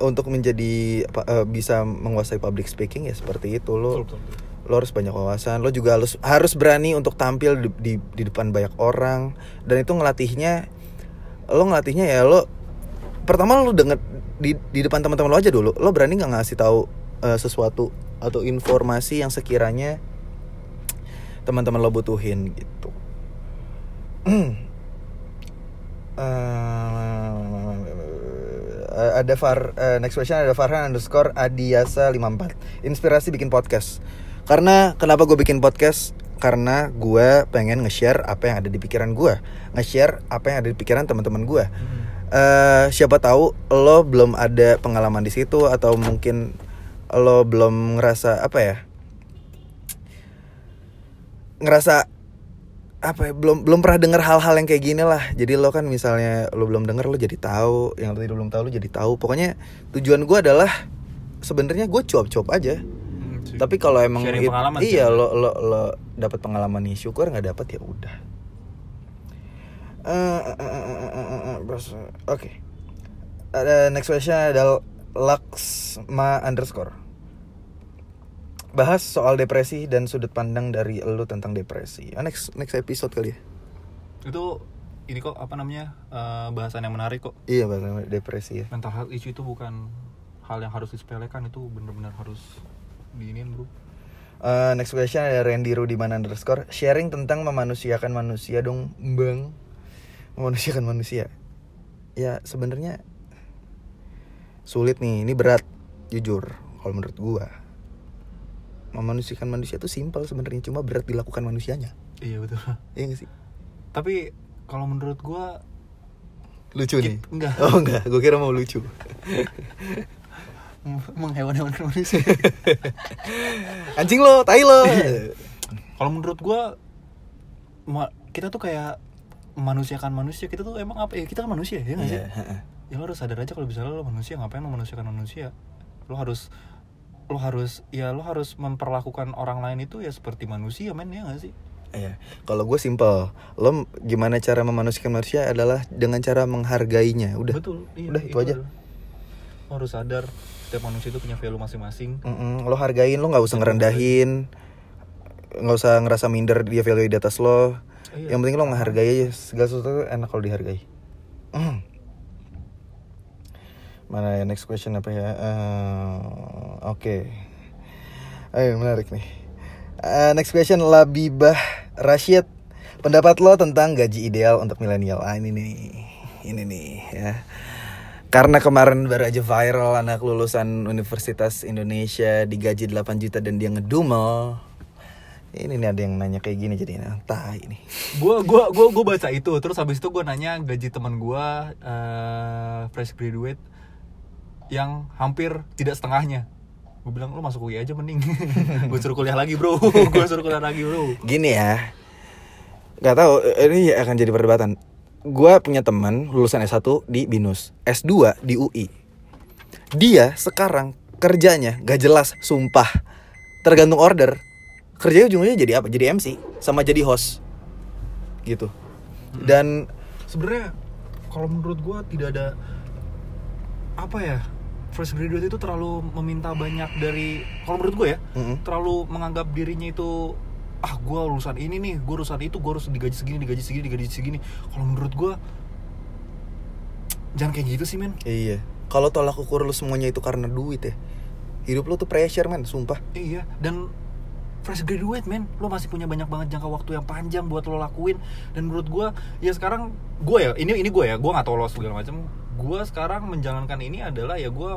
Untuk menjadi apa, eh, bisa menguasai public speaking ya seperti itu lo. Betul, betul, betul. Lo harus banyak wawasan lo juga harus harus berani untuk tampil di, di, di depan banyak orang. Dan itu ngelatihnya lo ngelatihnya ya lo pertama lo denger di, di depan teman-teman lo aja dulu lo berani nggak ngasih tahu eh, sesuatu atau informasi yang sekiranya teman-teman lo butuhin gitu. [CLEARS THROAT] Eh, ada Far eh, next question ada Farhan underscore Adiasa 54 Inspirasi bikin podcast Karena kenapa gue bikin podcast? Karena gue pengen nge-share apa yang ada di pikiran gue Nge-share apa yang ada di pikiran teman-teman gue eh Siapa tahu lo belum ada pengalaman di situ Atau mungkin lo belum ngerasa apa ya Ngerasa apa ya, belum belum pernah dengar hal-hal yang kayak gini lah. Jadi lo kan misalnya lo belum denger lo jadi tahu. Yang tadi lo belum tahu lo jadi tahu. Pokoknya tujuan gue adalah sebenarnya gue cuap-cuap aja. Hmm, sih. tapi kalau emang it- pengalaman iya lo lo lo dapat pengalaman nih syukur nggak dapat ya udah. Bros. oke. Ada next question ada Laksma underscore. Bahas soal depresi dan sudut pandang dari lo tentang depresi. Ah, next next episode kali ya. Itu ini kok apa namanya eh, bahasan yang menarik kok. iya bahas depresi ya. Mental health issue itu bukan hal yang harus disepelekan itu bener-bener harus diinin bro. Eh, next question ada Randy Rudiman underscore. Sharing tentang memanusiakan manusia dong bang memanusiakan manusia. Ya sebenarnya sulit nih. Ini berat jujur kalau menurut gua. Memanusiakan manusia itu simpel sebenarnya cuma berat dilakukan manusianya. Iya betul. iya gak sih? Tapi kalau menurut gua lucu nih. enggak. oh enggak. Gua kira mau lucu [LAUGHS] menghewan-hewankan manusia. anjing lo tai lo kalau menurut gua ma- kita tuh kayak memanusiakan manusia kita tuh emang apa ya kita kan manusia ya nggak sih Iya, heeh. ya lo harus sadar aja kalau misalnya lo manusia ngapain lo memanusiakan manusia lo harus lo harus ya lo harus memperlakukan orang lain itu ya seperti manusia men ya gak sih Iya, kalau gue simple, lo gimana cara memanusiakan manusia adalah dengan cara menghargainya, udah. betul iya, Udah, itu aja. adalah- lo harus sadar setiap manusia itu punya value masing-masing Mm-mm, lo hargain, lo nggak usah ngerendahin, nggak usah ngerasa minder dia value di atas lo. Iya. Yang penting lo ngehargai aja, segala sesuatu enak kalau dihargai. Mm. [CLEARS THROAT] Mana ya next question apa ya? Eh, Oke, ayo menarik nih. Eh, next question Labibah Rashid. Pendapat lo tentang gaji ideal untuk milenial? Ah ini nih, ini nih ya. Karena kemarin baru aja viral anak lulusan Universitas Indonesia digaji 8 juta dan dia ngedumel. Ini nih ada yang nanya kayak gini jadi nah, tai ini. gua gua gua gua baca itu terus habis itu gua nanya gaji teman gua eh, fresh graduate yang hampir tidak setengahnya gue bilang lu masuk UI aja mending [LAUGHS] gue suruh kuliah lagi bro [LAUGHS] gue suruh kuliah lagi bro Gini ya. Gak tahu ini akan jadi perdebatan. Gua punya teman lulusan S1 di BINUS, S2 di UI. Dia sekarang kerjanya gak jelas, sumpah. Tergantung order. Kerjanya ujungnya jadi apa? Jadi MC sama jadi host. Gitu. Dan sebenarnya kalau menurut gua tidak ada apa ya fresh graduate itu terlalu meminta banyak dari kalau menurut gue ya Mm-mm. terlalu menganggap dirinya itu ah gua lulusan ini nih gue lulusan itu gue harus digaji segini digaji segini digaji segini kalau menurut gua jangan kayak gitu sih men Iya. Kalau tolak ukur lu semuanya itu karena duit ya. Hidup lu tuh pressure man, sumpah. iya dan fresh graduate men lo masih punya banyak banget jangka waktu yang panjang buat lo lakuin dan menurut gua ya sekarang gue ya ini ini gue ya gue nggak tahu lo segala macam gue sekarang menjalankan ini adalah ya gue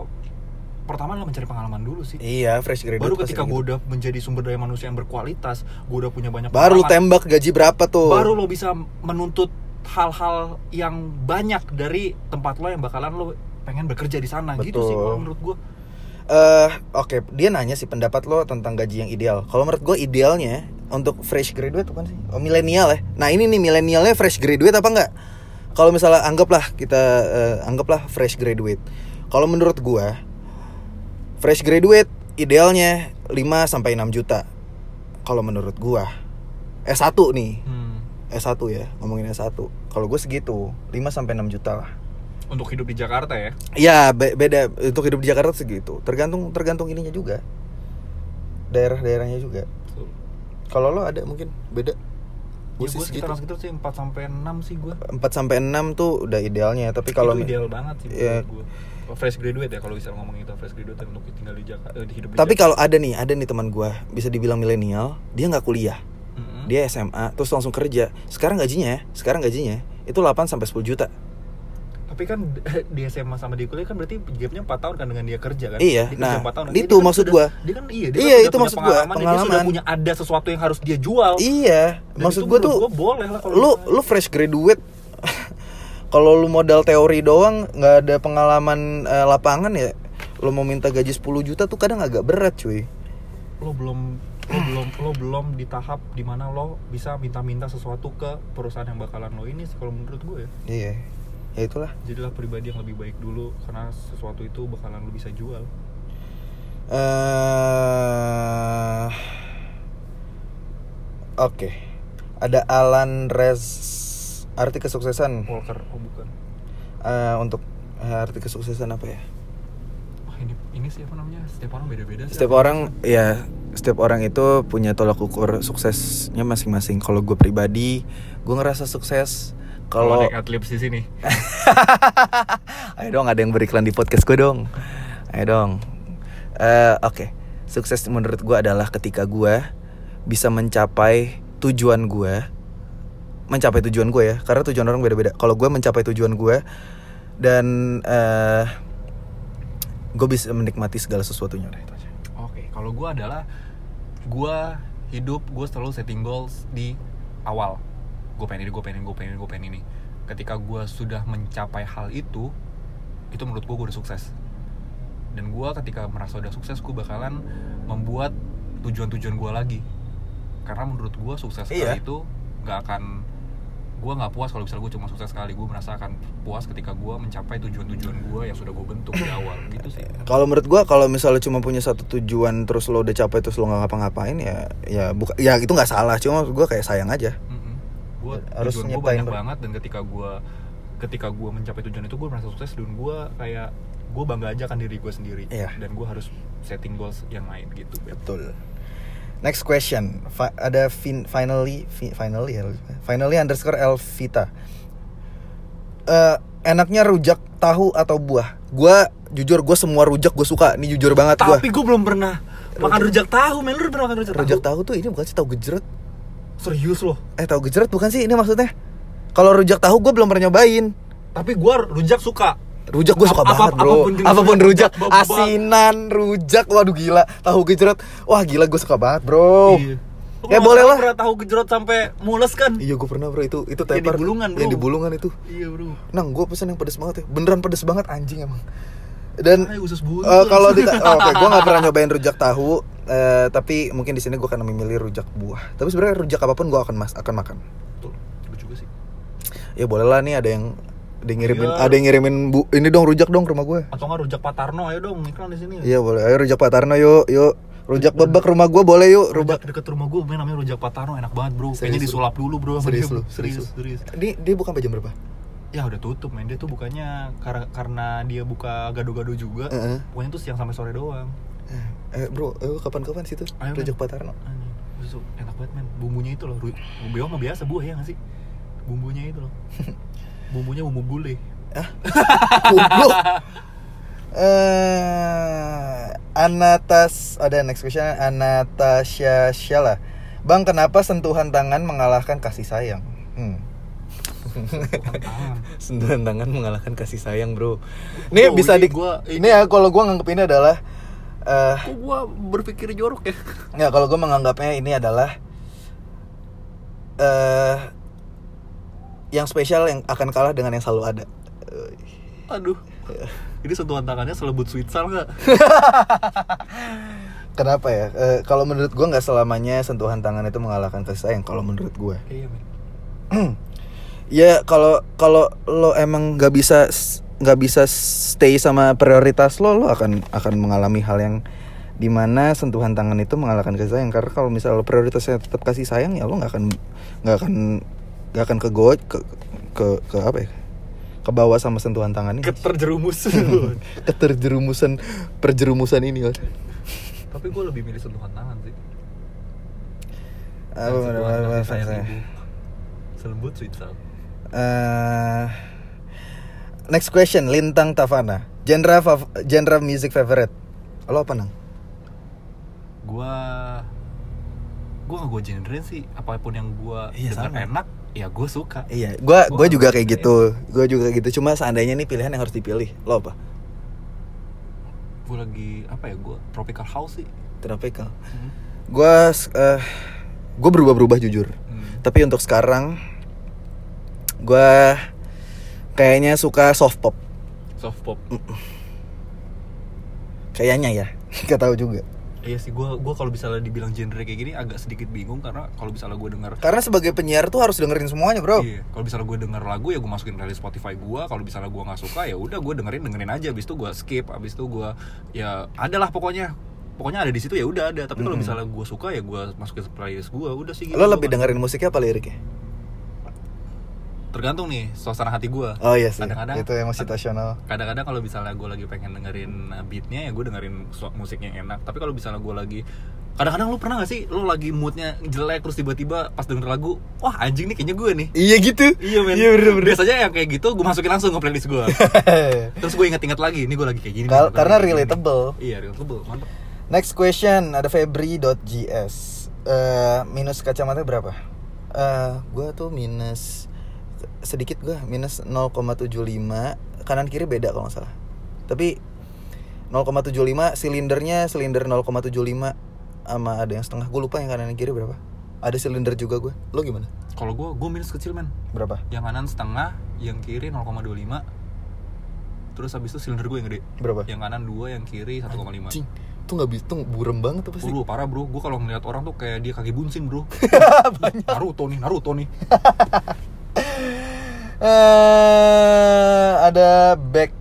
pertama adalah mencari pengalaman dulu sih Iya, fresh graduate. baru ketika gue gitu. udah menjadi sumber daya manusia yang berkualitas gue udah punya banyak baru lu tembak gaji berapa tuh? baru lo bisa menuntut hal-hal yang banyak dari tempat lo yang bakalan lo pengen bekerja di sana gitu Betul. sih kalau menurut gue Eh, oke, dia nanya sih pendapat lo tentang gaji yang ideal. Kalau menurut gue idealnya untuk fresh graduate bukan sih? Oh, milenial ya. Nah, ini nih milenialnya fresh graduate apa enggak? Kalau misalnya anggaplah kita eh, anggaplah fresh graduate. Kalau menurut gua fresh graduate idealnya 5 sampai 6 juta. Kalau menurut gua S1 nih. Hmm. S1 ya, ngomongin S1. Kalau gue segitu, 5 sampai 6 juta lah. untuk hidup di Jakarta ya Ya be- beda untuk hidup di Jakarta segitu. Tergantung tergantung ininya juga. Daerah-daerahnya juga. Kalau lo ada mungkin beda. gue Gua sih segitu. sekitar sekitar sih 4 sampai 6 sih gue 4 sampai 6 tuh udah idealnya, tapi kalau ideal banget sih ya. gue fresh graduate ya kalau bisa ngomong itu fresh graduate untuk tinggal di Jakarta eh, di hidup di Tapi kalau ada nih, ada nih teman gua bisa dibilang milenial, dia nggak kuliah. Mm-mm. Dia SMA terus langsung kerja. Sekarang gajinya, sekarang gajinya itu 8 sampai 10 juta. Tapi kan [LAUGHS] di SMA sama di kuliah kan berarti gapnya 4 tahun kan dengan dia kerja kan? Iya, Dia kerja nah, tahun. itu Dia kan maksud sudah- gua. Dia kan iya, dia Iya, kan itu maksud gua, pengalaman, dan Dia sudah pengalaman. punya ada sesuatu yang harus dia jual. Iya, Dan maksud gue tuh gua boleh lah kalau lu lu fresh graduate kalau lu modal teori doang nggak ada pengalaman eh, lapangan ya? Lu mau minta gaji 10 juta tuh kadang agak berat cuy. Lo belum lo belum lo belum di tahap di mana lo bisa minta-minta sesuatu ke perusahaan yang bakalan lo ini sih kalau menurut gue ya. Iya ya itulah. Jadilah pribadi yang lebih baik dulu karena sesuatu itu bakalan lo bisa jual. Eh oke. Ada Alan Res arti kesuksesan? Walker oh bukan. Eh, untuk eh, arti kesuksesan apa ya? Wah ini ini sih apa namanya? Setiap orang beda-beda setiap orang ya setiap orang itu punya tolak ukur suksesnya masing-masing. Kalau gue pribadi gue ngerasa sukses kalau adlibs di sini. [LAUGHS] Ayo dong ada yang beriklan di podcast gue dong. Ayo dong. Eh, oke. Sukses menurut gue adalah ketika gue bisa mencapai tujuan gue mencapai tujuan gue ya karena tujuan orang beda-beda kalau gue mencapai tujuan gue dan eh gue bisa menikmati segala sesuatunya udah itu aja Oke, kalau gue adalah gue hidup gue selalu setting goals di awal. Gue pengen ini, gue pengen ini, gue pengen ini, gue pengen ini. Ketika gue sudah mencapai hal itu, itu menurut gue gue udah sukses. Dan gue ketika merasa udah sukses, gue bakalan membuat tujuan-tujuan gue lagi. Karena menurut gue sukses Iya. itu nggak akan gue nggak puas kalau misalnya gue cuma sukses sekali gue merasa akan puas ketika gue mencapai tujuan-tujuan gue yang sudah gue bentuk di awal gitu sih Kalau menurut gua kalau misalnya cuma punya satu tujuan terus lo udah capai terus lo nggak ngapa-ngapain ya ya bukan ya itu nggak salah cuma gua kayak sayang aja. gue Harus gue banyak bro. banget dan ketika gue ketika gue mencapai tujuan itu gue merasa sukses dan gue kayak gue bangga aja kan diri gue sendiri Iya. dan gue harus setting goals yang lain gitu Betul. Next question. Fi- ada fin finally fi- finally ya. Finally underscore Elvita. Eh enaknya rujak tahu atau buah? Gua jujur gue semua rujak gue suka. Ini jujur banget gua. tapi gue belum pernah makan rujak tahu men lu pernah makan rujak, Rujak tahu tahu tuh ini bukan sih tahu gejrot? serius loh Eh tahu gejrot bukan sih ini maksudnya? Kalau rujak tahu gue belum pernah nyobain. tapi gue rujak suka Rujak gue suka Apa- banget bro. apa pun Apa pun rujak, rujak. Asinan, rujak. Waduh gila. Tahu gejrot. Wah gila gue suka banget bro. Iya. Lu Ya boleh nggak lah. pernah tahu gejrot sampai mules kan? Iya gue pernah bro. Itu itu Yang di tepar Bulungan, bro. Yang di bulungan itu. Iya bro. Nang gue pesen yang pedes banget ya. Beneran pedes banget anjing emang. Dan Ay, usus buntu eh, kalau di [LAUGHS] Oke gue gak pernah nyobain rujak tahu eh, Tapi mungkin di sini gue akan memilih rujak buah. Tapi sebenarnya rujak apa pun gue akan mas akan makan. Betul, gue juga sih. Ya boleh lah. Nih ada yang ada yang ngirimin Iya. ada yang ngirimin bu ini dong rujak dong ke rumah gue atau nggak rujak Pak Tarno ayo dong iklan di sini Iya boleh. Ayo rujak Pak Tarno yuk, yuk. Rujak bebek rumah gua boleh yuk. Rujak deket rumah gue namanya rujak Pak Tarno enak banget bro Kayaknya disulap dulu bro Serius lu, serius serius, serius. Dia dia bukan jam berapa? Ya udah tutup men Dia tuh bukannya Karena, karena dia buka gado-gado juga Heeh. Pokoknya tuh siang sampai sore doang Eh bro, ayo kapan-kapan situ. Ayo, Rujak men. Pak Tarno. Anjing, Susu, enak banget men Bumbunya itu loh Beo mah biasa buah ya gak sih? Bumbunya itu loh [LAUGHS] Bumbunya bumbu gulai Goblok. [LAUGHS] Eh, Anatas ada next question Anastasia Shala. Bang, kenapa sentuhan tangan mengalahkan kasih sayang? Hmm. Bukan tangan [LAUGHS] Sentuhan tangan mengalahkan kasih sayang, Bro. Ini Bro, bisa ini di gua- Ini ya kalau gua nganggep ini adalah eh Kok gue berpikir jorok ya? Nggak, kalau gue menganggapnya ini adalah eh yang spesial yang akan kalah dengan yang selalu ada. Aduh Ini sentuhan tangannya selebut sweetsal gak? [LAUGHS] Kenapa ya? Eh, kalau menurut gue nggak selamanya sentuhan tangan itu mengalahkan kasih sayang. Kalau menurut gue, Iya men [CLEARS THROAT] ya kalau kalau lo emang nggak bisa nggak bisa stay sama prioritas lo, lo akan akan mengalami hal yang di mana sentuhan tangan itu mengalahkan kasih sayang. Karena kalau misalnya lo prioritasnya tetap kasih sayang, ya lo nggak akan nggak akan nggak akan ke ke ke ke apa ya? Ke bawah sama sentuhan tangan ini. Keterjerumus [LAUGHS] Keterjerumusan perjerumusan ini. Mas. Tapi gue lebih milih sentuhan tangan sih Apa, apa, apa, ibu. Selembut sweetsal Eh, next question, Lintang Tavana. Genre fav- genre music favorite. Lo apa nang? Gue Gue gak gue genre sih Apa pun yang gue Iya, dengar enak ya gue suka Iya, gua gua Gua juga kayak suka gitu. Gua juga kayak gitu. Cuma seandainya nih pilihan yang harus dipilih, lo apa? gue lagi apa ya gue tropical house sih Tropical. Gua eh gua berubah-berubah jujur. Hmm. Tapi untuk sekarang gua kayaknya suka soft pop. soft pop Kayaknya ya. [LAUGHS] Gak tahu juga. Iya sih gue gua kalau misalnya dibilang genre kayak gini agak sedikit bingung karena kalau misalnya gue denger Karena sebagai penyiar tuh harus dengerin semuanya, Bro. Iya, kalau misalnya gue denger lagu ya gue masukin playlist Spotify gue. Kalau misalnya gue nggak suka ya udah gue dengerin dengerin aja. Abis itu gue skip. Abis itu gue ya adalah pokoknya pokoknya ada di situ ya udah ada. Tapi kalau misalnya gue suka ya gue masukin playlist gue. Udah sih. gitu. Lo lebih dengerin musiknya apa liriknya? Tergantung nih suasana hati gue. Oh iya sih. Kadang-kadang Itu yang situasional. kadang-kadang kalau misalnya gue lagi pengen dengerin uh, beatnya ya gue dengerin musiknya yang enak tapi kalau misalnya gue lagi kadang-kadang lu pernah gak sih lu lagi moodnya jelek terus tiba-tiba pas denger lagu wah anjing nih kayaknya gue nih Iya gitu. iya men Iya bener bener. biasanya yang kayak gitu gue masukin langsung ke playlist gue [LAUGHS] terus gue inget-inget lagi ini gue lagi kayak gini nih, Kal- gua karena lagi kayak gini. relatable. iya relatable mantap Next question ada febri.gs. Eh minus kacamata berapa? Eh gua tuh minus sedikit gua minus 0,75 kanan kiri beda kalau nggak salah. Tapi 0,75 silindernya silinder 0,75 sama ada yang setengah. Gue lupa yang kanan dan kiri berapa. Ada silinder juga gue. Lo gimana? kalau gue gue minus kecil men Berapa? yang kanan setengah yang kiri 0,25 terus habis itu silinder gue yang gede Berapa? yang kanan dua yang kiri 1,5 Cing, tuh nggak bisa, tuh burem banget tuh pasti. Bro, parah bro, gue kalau ngeliat orang tuh kayak dia kaki bunsin bro [LAUGHS] Naruto nih, Naruto nih [LAUGHS] eh ada Bex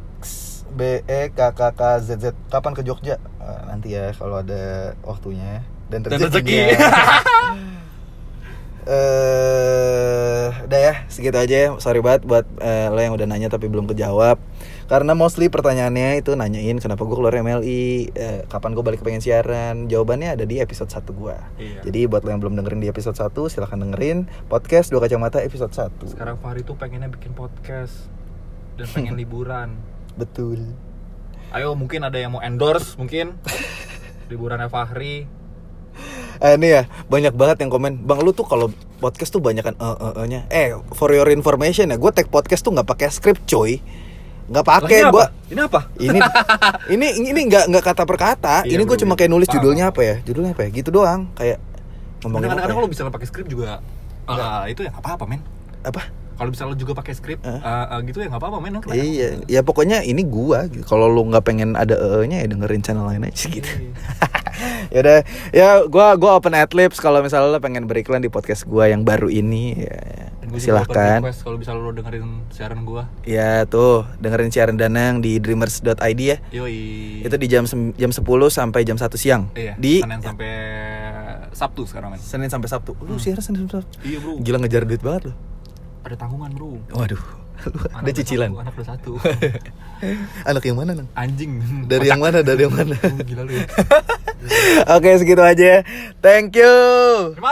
B E K K K Z Z. Kapan ke Jogja? Eh, nanti ya kalau ada waktunya. Dan Dan rezeki. [LAUGHS] eh udah ya segitu aja. Ya. sorry banget buat eh, lo yang udah nanya tapi belum kejawab karena mostly pertanyaannya itu nanyain kenapa gue keluar MLI eh, kapan gue balik ke pengen siaran? Jawabannya ada di episode 1 gue Iya. jadi buat lo yang belum dengerin di episode 1 silahkan dengerin podcast dua kacamata episode 1 Sekarang Fahri tuh pengennya bikin podcast Dan pengen [LAUGHS] liburan. Betul. Ayo mungkin ada yang mau endorse mungkin. [LAUGHS] Liburannya Fahri. Eh, ini ya banyak banget yang komen. Bang lu tuh kalau podcast tuh banyak kan eh eh, nya eh for your information ya gue tag podcast tuh nggak pakai script coy nggak pakai apa? Ini apa? [LAUGHS] ini ini ini nggak nggak kata per kata Iya, ini gue cuma iya. kayak nulis judulnya apa ya judulnya apa ya gitu doang kayak ngomongin apa, Kadang-kadang ya? kalau misalnya pakai skrip juga ah, Itu ya nggak apa-apa men apa Kalau misalnya juga pakai skrip Eh? ah, ah, gitu ya nggak apa-apa men Kenapa? iya ya pokoknya ini gua gitu. kalau lu nggak pengen ada e nya ya dengerin channel lain aja gitu Iya. [LAUGHS] ya udah ya gua gua open adlibs kalau misalnya lo pengen beriklan di podcast gua yang baru ini ya, Dan gua silahkan. Kalau misalnya lo dengerin siaran gua. Ya tuh. Dengerin siaran danang di dreamers.id ya. Yoi. Itu di jam jam 10 sampai jam 1 siang. Iya, di Senin sampai Sabtu sekarang men. Senin sampai Sabtu. Lu Hmm. siaran Senin sampai Sabtu? Iya bro. Gila ngejar duit banget lo Ada tanggungan bro. Waduh. Lu [LAUGHS] ada Anak cicilan. bersatu, Anak bersatu anak yang mana nang? Anjing. Dari yang mana dari yang mana? Oh, [LAUGHS] Gila lu ya. [LAUGHS] Oke segitu aja. Thank you